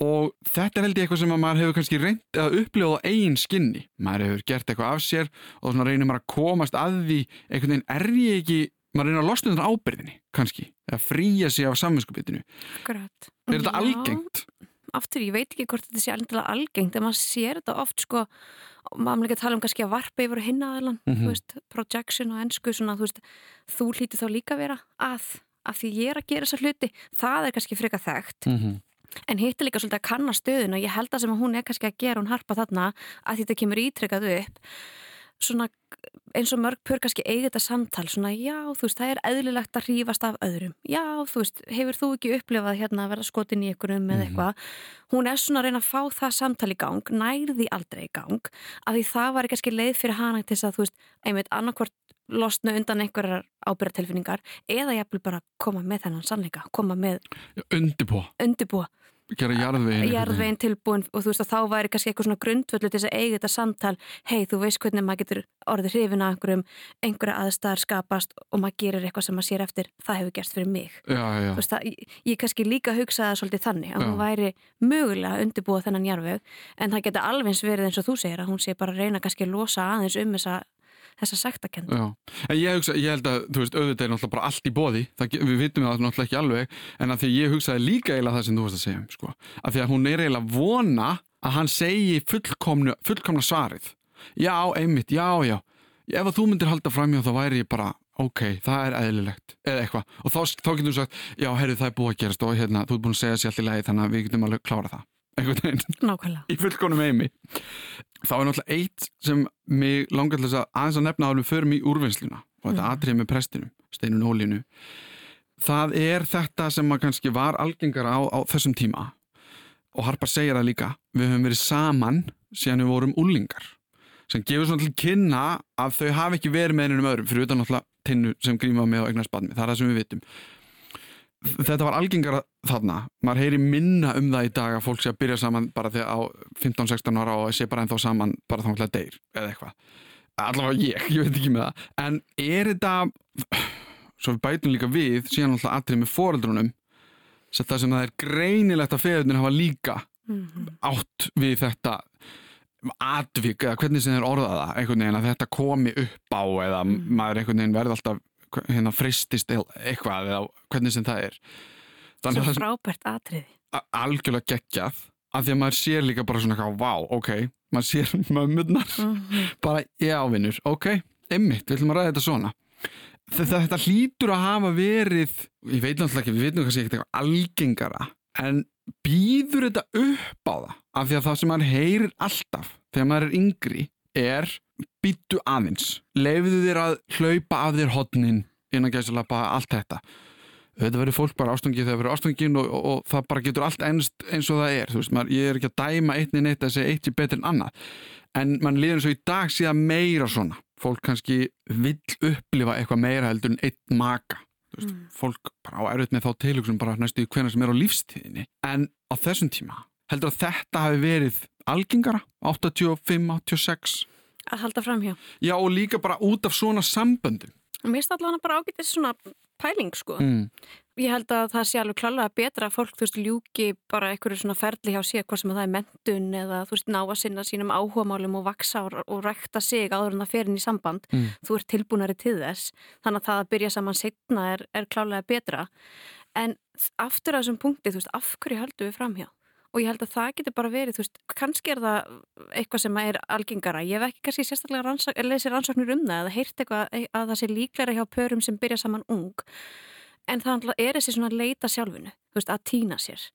og þetta er held ég eitthvað sem að maður hefur kannski reynd að upplifa á eigin skinni maður hefur gert eitthvað af sér og svona reynir maður að komast að því einhvern veginn er ég ekki maður reynir að losna undan ábyrðinni kannski eða fríja sig af samvinskupitinu Akkurat. er þetta algengt? Aftur, ég veit ekki hvort þetta sé alveg algengt en maður sér þetta oft sko maður líka að tala um kannski að varpa yfir hinn aðelan, Mhm. þú veist, projection og ennsku svona, þú veist, þú hlýtur þá líka að vera að, af því ég er að gera þessa hluti það er kannski freka þekkt Mm -hmm. en hitt er líka svolítið að kanna stöðun og ég held að sem að hún er kannski að gera hún harpa þarna að þetta kemur ítrykkað upp svona eins og mörg pör kannski eigi þetta samtal svona já, þú veist, það er eðlilegt að hrífast af öðrum. Já, þú veist, hefur þú ekki upplifað hérna að verða skotin í ykkurum Mhm. eða eitthvað? Hún er svona að reyna að fá það samtal í gang nærði aldrei í gang af því það var kannski leið fyrir hana til þess að þú veist, einmitt annarkvort losna undan einhverjar ábyrratilfinningar eða jafnvel bara koma með þennan sannleika koma með undirbúa gera jarðvegin jarðveginn tilbúin og þú veist að þá væri kannski eitthvað svona grundvöldu til þess að eiga þetta samtal. Hei þú veist hvernig maður getur orðið hrifin að einhverjum einhverja aðstæðar skapast og maður gerir eitthvað sem maður sér eftir. Það hefur gerst fyrir mig. Já, já, veist, það, ég, ég kannski líka hugsa það svolítið þannig að Já. hún væri mögulega að undirbúa þennan jarðveg en það geta alveg verið eins og þú segir að hún sé bara að reyna kannski að losa aðeins um þessa, þessa sektakend Já, en ég, hugsa, ég held að, þú veist, auðvitað er náttúrulega bara allt í bóði, það, við vitum það náttúrulega ekki alveg, en að því ég hugsaði líka eiginlega það sem þú varst að segja, sko, að því að hún er eiginlega vona að hann segi fullkomna, fullkomna svarið. Já, einmitt, já, já, ef að þú myndir halda framjá þá væri ég bara, ok, það er eðlilegt, eða eitthvað, og þá, þá getum við sagt, já, herri, það er búið að gerast og hérna, þú er búin að segja sér allt í lagi, þannig að við getum alveg klára það, nákvæmlega. Í fullkonum heimi. Þá er náttúrulega eitt sem mig langar til þess að aðeins að nefna við förum í úrvinnsluna og þetta Mhm. atrið með prestinum Steinun Ólínu það er þetta sem að kannski var algengara á, á þessum tíma. Og Harpa segir það líka. Við höfum verið saman síðan við vorum úlingar sem gefur svona til kynna að þau hafi ekki verið með einum öðrum fyrir utan náttúrulega tinnu sem gríma með og eignast badmi, það er það sem við vitum þetta var algengara þarna. Maður heyri minna um það í dag að fólk sé að byrja saman bara þegar á 15-16 ára og sé bara ennþá saman bara þá deyr eða eitthvað. Allavega ég, ég veit ekki með það. En er þetta svo við bætum líka við síðan alltaf atrið með foreldrunum það sem það er greinilegt að feðurnir hafa líka Mhm. átt við þetta atvik eða hvernig sem þeir orða það einhvern veginn að þetta komi upp á eða maður einhvern veginn verði alltaf hérna fristist eitthvað eða hvernig sem það er. Svo frábært atriði. Algjörlega geggjað af því að maður sér líka bara svona eitthvað, vá, ok maður sér mömmurnar. Mhm. bara, já, vinnur, ok, ymmit við ætlum að ræða þetta svona. Þetta, þetta hlýtur að hafa verið ég veit náttúrulega ekki, við veitum kannski ekkert eitthvað algengara en býður þetta upp á það? Af því að það sem maður heyrir alltaf þegar maður er yngri er býttu aðeins. Leifiðu þér að hlaupa af þér hotnin innan gæsalappa allt þetta. Þetta verður fólk bara ástungið þegar verður ástungin og, og, og það bara getur allt ennst eins og það er. Veist, maður, ég er ekki að dæma einni neitt að segja eitt er betur en annað. En mann líður eins og í dag síðan meira svona. Fólk kannski vill upplifa eitthvað meira heldur en eitt maka. Veist, fólk bara á erfitt með þá tilhugsun bara næstu í hvena sem er á lífstíðinni. En á þessum tíma heldur að þetta hafi verið algengara? 85, 86 að halda framhjá. já og líka bara út af svona samböndum Mér finnst allavega bara ágætið svona pæling sko. mm. Ég held að það sé alveg klálega betra að fólk þú veist ljúki bara einhverju svona ferli hjá sér hvað sem það er mentun eða þú veist ná að sinna sínum áhugamálum og vaksa og, og rækta sig áður en það fer inn í samband. Mm. Þú ert tilbúnari til þess þannig að það að byrja saman setna er, er klálega betra en aftur að þessum punkti þú veist af hverju höldum við framhjá? Og ég held að það getur bara verið, þú veist, kannski er það eitthvað sem er algengara. Ég hef ekki kannski sérstaklega rannsak, lesið rannsóknir um það eða heyrt eitthvað að það sé líklæra hjá pörum sem byrja saman ung. En það er þessi svona leita sjálfinu, þú veist, að týna sér.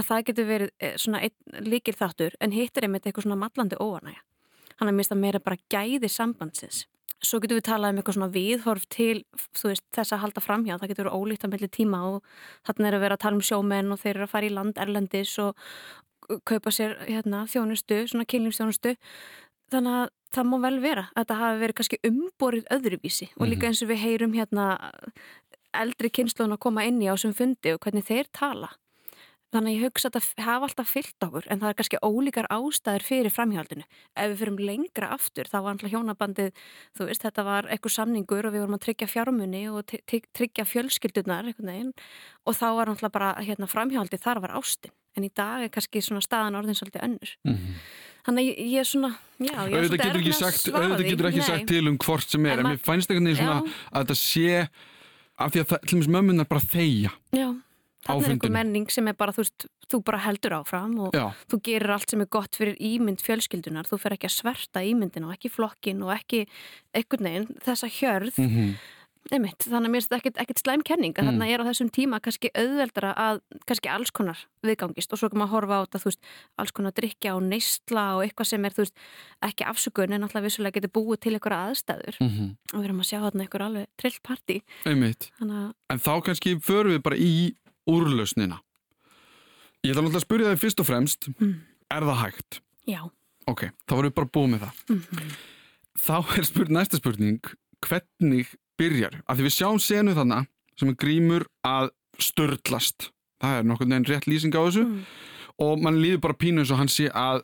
Að það getur verið eh, svona líkil þáttur en hittir einmitt eitthvað svona mallandi óanægja. Hann er mist að meira bara gæði sambandsins. Svo getur við talað um eitthvað svona viðhorf til veist, þess að halda framhjá. Það getur verið ólíkt að melli tíma og þarna er að vera að tala um sjómenn og þeir eru að fara í land erlendis og kaupa sér hérna, þjónustu, svona kynlífstjónustu. Þannig að það má vel vera að þetta hafi verið kannski umborið öðruvísi og líka eins og við heyrum hérna eldri kynnslóðun að koma inn í á sem fundi og hvernig þeir tala. Þannig að ég hugsa að það hafa alltaf fyllt okkur en það er kannski ólíkar ástæður fyrir framhjaldinu. Ef við fyrum lengra aftur þá var alltaf hjónabandið, þú veist, þetta var eitthvað samningur og við vorum að tryggja fjármunni og tryggja fjölskyldunar og þá var alltaf bara hérna, framhjaldið þar var ástin. En í dag er kannski svona staðan orðin svolítið önnur. Þannig að ég, ég er svona, já, ég er auðvitað svolítið getur ekki erfið með að sagt, svara auðvitað getur ekki sagt til um hvort sem er En mér fannst einhvern veginn svona að þetta sé af því að það, til dæmis mömmunar bara þeia Já, þannig er einhver menning sem er bara, þú veist, þú bara heldur áfram og Já. þú gerir allt sem er gott fyrir ímynd fjölskyldunar, þú fer ekki að sverta ímyndin og ekki flokkin og ekki einhvern veginn þessa hjörð Mhm. einmitt, þannig að mér finnst þetta ekkert, ekkert slæm kenning að Mm. þarna er á þessum tíma kannski auðveldara að kannski alls konar viðgangist og svo kan maður horfa á þetta, þú veist, alls konar drikja og neysla og eitthvað sem er, þú veist, ekki afsökun en alltaf vissulega getur búið til einhverja aðstæður Mhm. og við erum að sjá þarna einhver alveg trillt partí, einmitt þannig að en þá kannski förum við bara í úrlausnina ég ætla náttúrulega að spyrja þig fyrst og fremst Mm. er það hægt? já, ok, þá vorum við bara búið með það Mhm. þá er spurning, næsta spurning hvernig byrjar af því við sjáum senu þannig sem er grímur að störtlast það er nokkur neginn rétt lýsing á þessu Mm. og mann líður bara pínu eins og hann sé að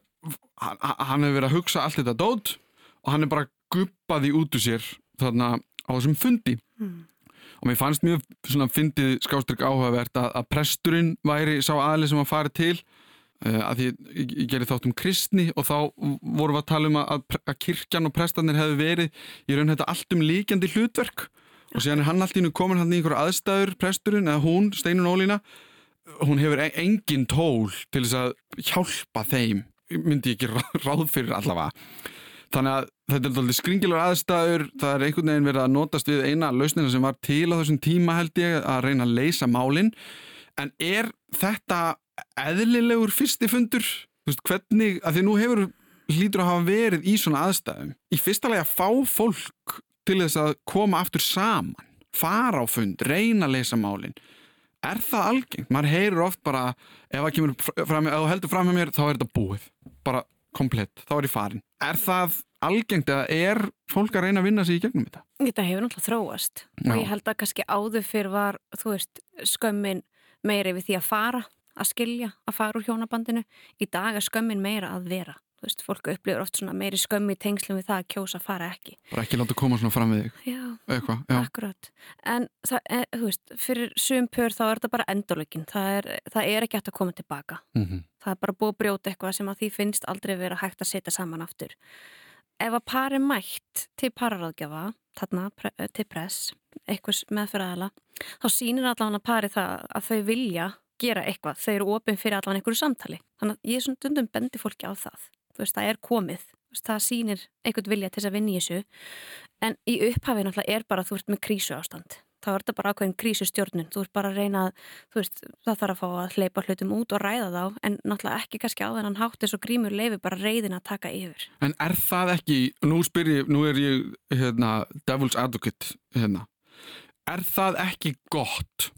hann, hann hefur verið að hugsa allt þetta dót og hann er bara guppaði út úr sér þarna á þessum fundi Mm. Og mér fannst mjög svona fyndið skástrygg áhugavert að, að presturinn væri sá aðli sem að fari til uh, að því ég, ég gerði þátt um kristni og þá vorum við að tala um að, að, kirkjan og prestarnir hefði verið í raun þetta allt um líkjandi hlutverk. Og síðan er hann allt í nú komin hann í einhverju aðstæður presturinn eða hún, Steinun Ólína hún hefur e- engin tól til þess að hjálpa þeim myndi ég ekki rá- ráð fyrir allavega þannig að þetta er alveg skringilegur aðstæður. Það er einhvern veginn verið að notast við eina lausnina sem var til á þessum tíma held ég að reyna að leysa málin. En er þetta eðlilegur fyrsti fundur? Þú veist, hvernig, að því nú hefur hlýtur að hafa verið í svona aðstæðum. Í fyrsta lagi að fá fólk til þess að koma aftur saman fara á fund, reyna að leysa málin. Er það algengt? maður heyrir oft bara ef það heldur fram með mér þá er þetta búið, bara komplett. Þá er ég farin. Er það algengt eða er fólk að reyna að vinna sig í gegnum þetta? Þetta hefur náttúrulega þróast Já. og ég held að kannski áður fyrr var, þú veist, skömmin meira yfir því að fara, að skilja, að fara úr hjónabandinu. Í dag er skömmin meira að vera. Þú veist, fólk upplifur oft svona meiri skömmi í tengslum við það að kjósa að fara ekki. Bara ekki láta koma svona fram við þig Já, eitthvað, já, akkurat. En það, er, þú veist, fyrir sum pör þá er þetta bara endurlökin. Það er, það er ekki hægt að koma tilbaka. mm Það er bara búið að brjóta eitthvað sem að því finnst aldrei vera hægt að setja saman aftur. Ef að par er mætt til pararáðgjafa, þarna pre, til press, eitthvað meðferðaðala, þá sýnir allavega pari það að þau vilja gera eitthvað. Þau eru opinn fyrir allavega einhverju samtali. Þannig að ég er svona dundum bendi fólki á það. Þú veist, það er komið. Veist, það sýnir einhvern vilja til þess að vinna í þessu. En í upphafið náttúrulega er bara að þú ert með krísu ástand. Þá er þetta bara ákveðin krísustjórnun. Þú ert bara að reyna að, þú veist, það þarf að fá að hleypa hlutum út og ræða þá, en náttúrulega ekki kannski á þennan hátt eins og grímur leifi bara reyðin að taka yfir. En er það ekki, nú spyr ég, nú er ég hérna, devil's advocate hérna. er það ekki gott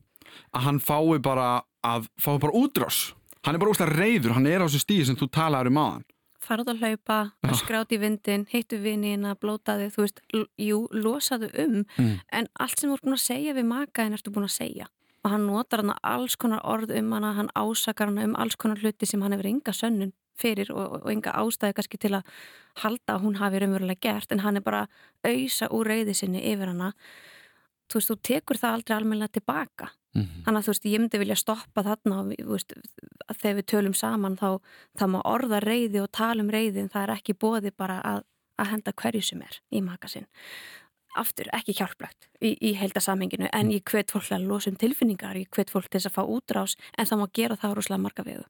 að hann fái bara að fái bara útrás hann er bara úrst reyður, hann er á þessu stíði sem þú talaður um aðan fara út að hlaupa, Já. skráti í vindin hittu vinina, blótaði, þú veist jú, losaðu um, Mm. en allt sem þú ert búin að segja við maka en ertu búin að segja. Og hann notar hann alls konar orð um hana, hann ásakar hana um alls konar hluti sem hann hefur enga sönnun fyrir og, og enga ástæði kannski til að halda að hún hafi raunverulega gert. En hann er bara að ausa úr reyði sinni yfir hana. Þú veist, þú tekur það aldrei almennilega tilbaka Mhm. Þannig að þú veist, ég myndi vilja stoppa þarna og veist, þegar við tölum saman þá, þá má orða reyði og tala um reyði en það er ekki bóði bara að, að henda hverju sem er í makasinn. Aftur, ekki hjálplegt í, í heildasamhenginu en ég hvet fólk að losa um tilfinningar, ég hvet fólk til þess að fá útrás en það má gera það rúslega marga vegu.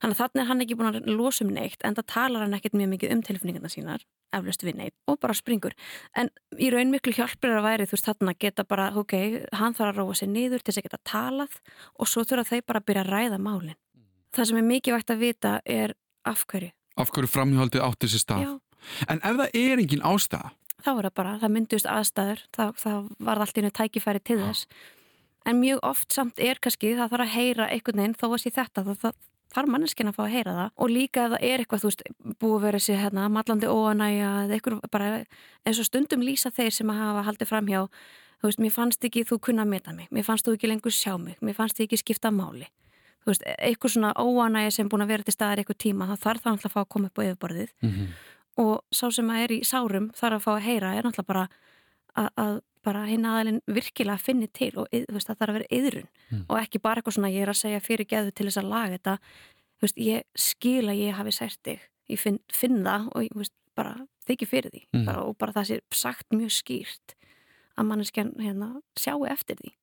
Þannig að þannig er hann ekki búin að losa um neitt en það talar hann ekkert mjög mikið um tilfinningarna sínar, eflaust við neitt og bara springur. En í raun miklu hjálpir að væri þú veist þarna geta bara, ok, hann þarf að róa sig niður til þess að geta talað og svo þurfa þeir bara að byrja að ræða málin. Það sem er mikið vægt að vita er af hverju. af hverju sér en ef það er engin ástæða þá er það bara, það myndust aðstæður, það, það var allt í einu tækifæri til þess. En mjög oft samt er kannski, það þarf að heyra einhvern veginn, þó að sé þetta, það, það þarf manneskinn að fá að heyra það og líka ef það er eitthvað, þú veist, búið vera sér hérna, mallandi bara eins og stundum lýsa þeir sem að hafa haldið framhjá, þú veist, mér fannst ekki þú kunna að meta mig, mér fannst þú ekki lengur sjá mig, mér fannst þið ekki skipta máli. Þú veist, eitthvað svona óanæja sem búin að vera til staðar eitthvað tíma, það þarf það náttúrulega að fá að koma upp á yfirborðið og sá sem að er í sárum þarf að fá að heyra er náttúrulega bara að, að bara hinn aðalinn virkilega finni til og veist, það þarf að vera yðrun og ekki bara eitthvað svona ég er að segja fyrir geðu til þess að laga þetta. Veist, ég skil að ég hafi sært þig. Ég finn, finn það og ég veist, bara þykir fyrir því. Mhm. bara, og bara það sé sagt mjög skýrt að manneskjan hérna, sjáu eftir því.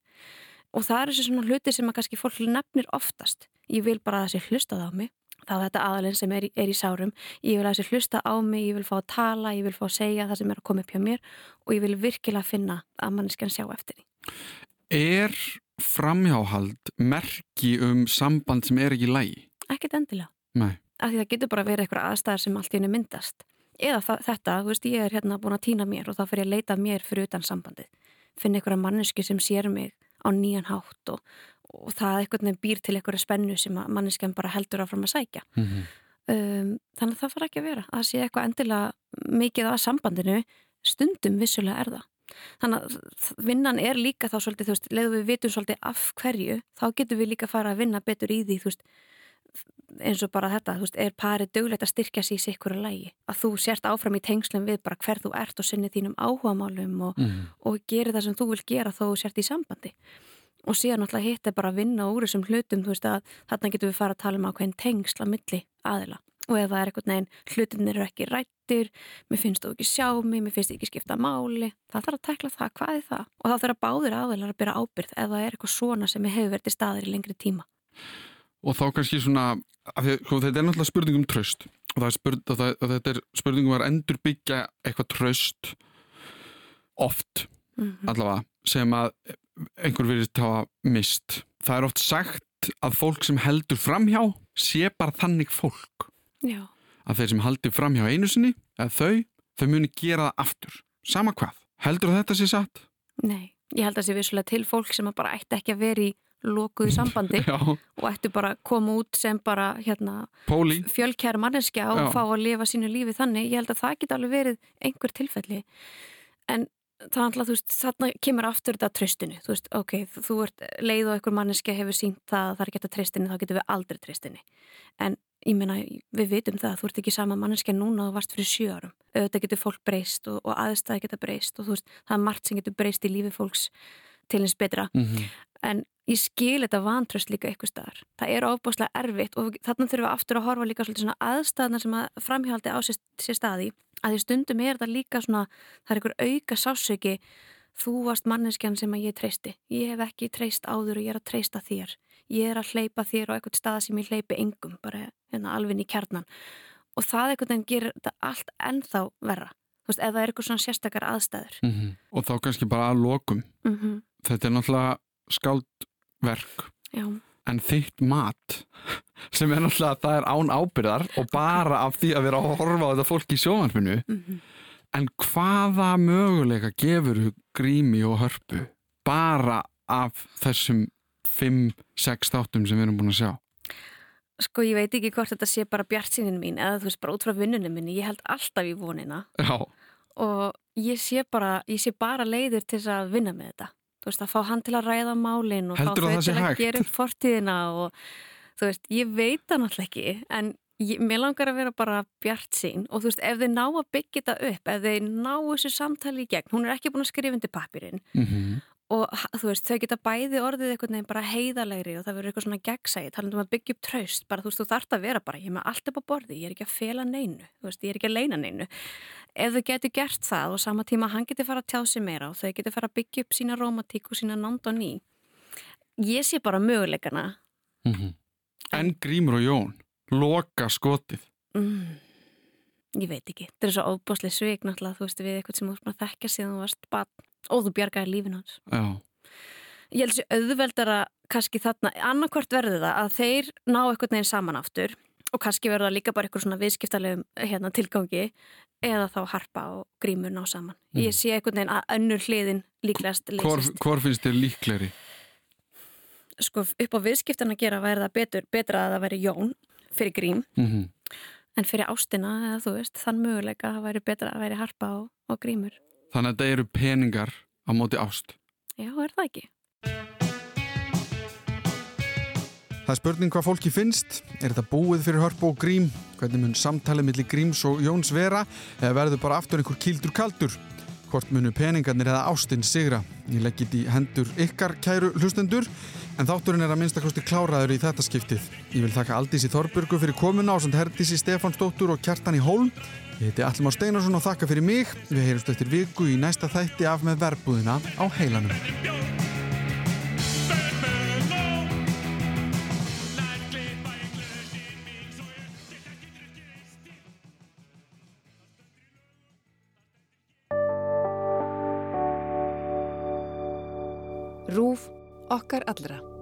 Og það er þessi svona hluti sem að kannski fólk nefnir oftast. Ég vil bara að það sé hlustað á mig þá þetta aðalinn sem er í, er í sárum. Ég vil að þessi hlusta á mig, ég vil fá að tala ég vil fá að segja það sem er að koma upp hjá mér og ég vil virkilega finna að manneskjan sjá eftir því. Er framhjáhald merki um samband sem er ekki lægi ekkert endilega. Nei. af því það getur bara verið eitthvað aðstæðar sem allt í henni myndast. Eða þetta, þú veist, ég er hérna búin að týna mér og þá fyrir ég að leita mér fyrir utan sambandið. Finna einhverja manneski sem sér mig á nýjan hátt og, og það einhvern veginn býr til einhverja spennu sem að manneskjan bara heldur áfram að sækja. Mhm. um, þannig að það þarf ekki að vera. Að það sé eitthvað endilega mikið að sambandinu. Stundum vissulega er það. Þannig að vinnan er líka þá svolítið, þú veist, leiðu við vitum svolítið af hverju, þá getum við líka fara að vinna betur í því, þú veist eins og bara þetta, þú veist, er parið döglegt að styrkja sig í sikkur að lægi, að þú sért áfram í tengslum við bara hver þú ert og sinni þínum áhugamálum og, Mhm. og gerir það sem þú vil gera þó þú sért í sambandi og síðan náttúrulega hitt er bara að vinna úr þessum hlutum, þú veist að þarna getum við fara að tala um ákveðin tengsla milli aðila. Og ef það er eitthvað neginn hlutin eru ekki rættir, mér finnst þú ekki sjá mig, mér finnst þú ekki skipta máli það þarf að tekla það, hvað er það? Og þá þarf að báðir aðilar að byrja ábyrð ef það er eitthvað svona sem hefur verið til staðir í lengri tíma. Og þá kannski svona sko, þetta er náttúrulega spurning um tröst og, er spurning, og, það, þetta er spurning um að endur byggja eitthvað tröst oft mm allavega sem að einhver virðist hafa mist það er oft sagt að fólk sem heldur framhjá sé bara þannig fólk. Já, að þeir sem haldi framhjá einu sinni eða þau, þau muni gera það aftur. Sama hvað, heldur þetta sé satt? nei, ég held að sé vissulega til fólk sem bara ætti ekki að vera í lokuðu sambandi Já, og ættu bara að koma út sem bara hérna, fjölkjæra manneskja og Já. fá að lifa sínu lífi þannig, ég held að það geti alveg verið einhver tilfelli. En er alltaf, þú veist, þarna kemur aftur þetta tröstinu, þú veist, ok, þú- ert leið og einhver manneskja hefur sínt það að það er geta tröstinni, þá getum við aldrei tröstinni en ég meina, við vitum það þú ert ekki sama manneskja núna og varst fyrir sjö árum. Auðvitað getur fólk breyst og, og aðstæði geta breyst og þú veist, það er margt sem getur breyst í lífi fólks til eins betra. Mhm. en ég skil þetta vantröst líka eitthvað staðar. Það er ofbúslega erfitt og þarna þurfum við aftur að horfa líka svolítið svona aðstæðna sem að framhjáldi á sér, sér staði að því stundum er þetta líka svona það er einhver auka sásöki þú varst manneskjan sem að ég treysti. Ég hef ekki treyst áður og ég er að treysta þér. Ég er að hleypa þér á eitthvað stað sem ég hleypi engum, bara hérna alveg í kjarnan og það einhvern veginn gerir þetta allt ennþá verra þú veist, það er eitthvað svona sérstakar aðstæður. Mhm. og þá kannski bara að lokum. Mm þetta er náttúrulega skáldverk. Já, en þitt mat sem er náttúrulega að það er án ábyrðar og bara af því að vera að horfa á þetta fólk í sjónvarpinu. Mm en hvaða möguleika gefur grími og hörpu bara af þessum 5-6 þáttum sem við erum búin að sjá Sko ég veit ekki hvort þetta sé bara bjartsýnin mín eða þú veist bara út frá vinnunum minni, ég held alltaf í vonina. Já, og ég sé bara, ég sé bara leiðir til að vinna með þetta. Þú veist að fá hann til að ræða málin og Heldurðu fá þau til að gera upp fortíðina og þú veist, ég veit það náttúrulega ekki en ég, mér langar að vera bara bjartsýn. Og þú veist, ef þau ná að byggja þetta upp, ef þau ná þessu samtali í gegn, hún er ekki búin að skrifa undir pappirinn mm og þú veist, þau geta bæði orðið einhvern veginn bara heiðalegri og það verður eitthvað svona gegnsæði, talandum að byggja upp traust bara þú veist, þú þarft að vera bara, ég er með allt upp á borði ég er ekki að fela neinu, þú veist, ég er ekki að leina neinu. Ef þau getur gert það og sama tíma hann getur fara að tjá sig meira og þau getur fara að byggja upp sína romantík og sína nánd og ný ég sé bara möguleikana. En Grímur og Jón loka skotið. Mm, ég veit ekki, þetta er svo óbáslega svik náttúrulega, þú veist, við eitthvað sem þú veist, þekkja síðan þú varst barn og þú bjargaði lífin hans. Já, ég held sér auðveldara kannski þarna, annarkvort verður það að þeir ná eitthvað neginn saman aftur og kannski verður það líka bara eitthvað svona viðskiptalegum hérna, tilgangi eða þá harpa og grímur ná saman. Ég sé eitthvað neginn að önnur hliðin líklegast leysist. hvor finnst þér líklegri? sko upp á viðskiptan að gera væri það betur, betra að það væri Jón fyrir grím Mm en fyrir ástina eða þú veist þann möguleika að það væri betra að væri harpa og, og grímur Þannig að þetta eru peningar á móti ást já, er það ekki? Það er spurning hvað fólki finnst. Er þetta búið fyrir hörpu og grím? Hvernig mun samtalið millir gríms og Jóns vera? Eða verður bara aftur einhver kildur kaldur? Hvort munu peningarnir eða ástin sigra? Ég legg þetta í hendur ykkar kæru hlustendur. En þátturinn er að minnstakosti kláraður í þetta skiptið. Ég vil þakka Aldísi Þorburgu fyrir komuna á samt Herdísi Stefánsdóttur og Kjartan í Hólm. Ég heiti Allimár Steinarsson og þakka fyrir mig. Við heyrumst eftir viku í næsta þætti af með verbúðina á heilanum. Rúf okkar allra.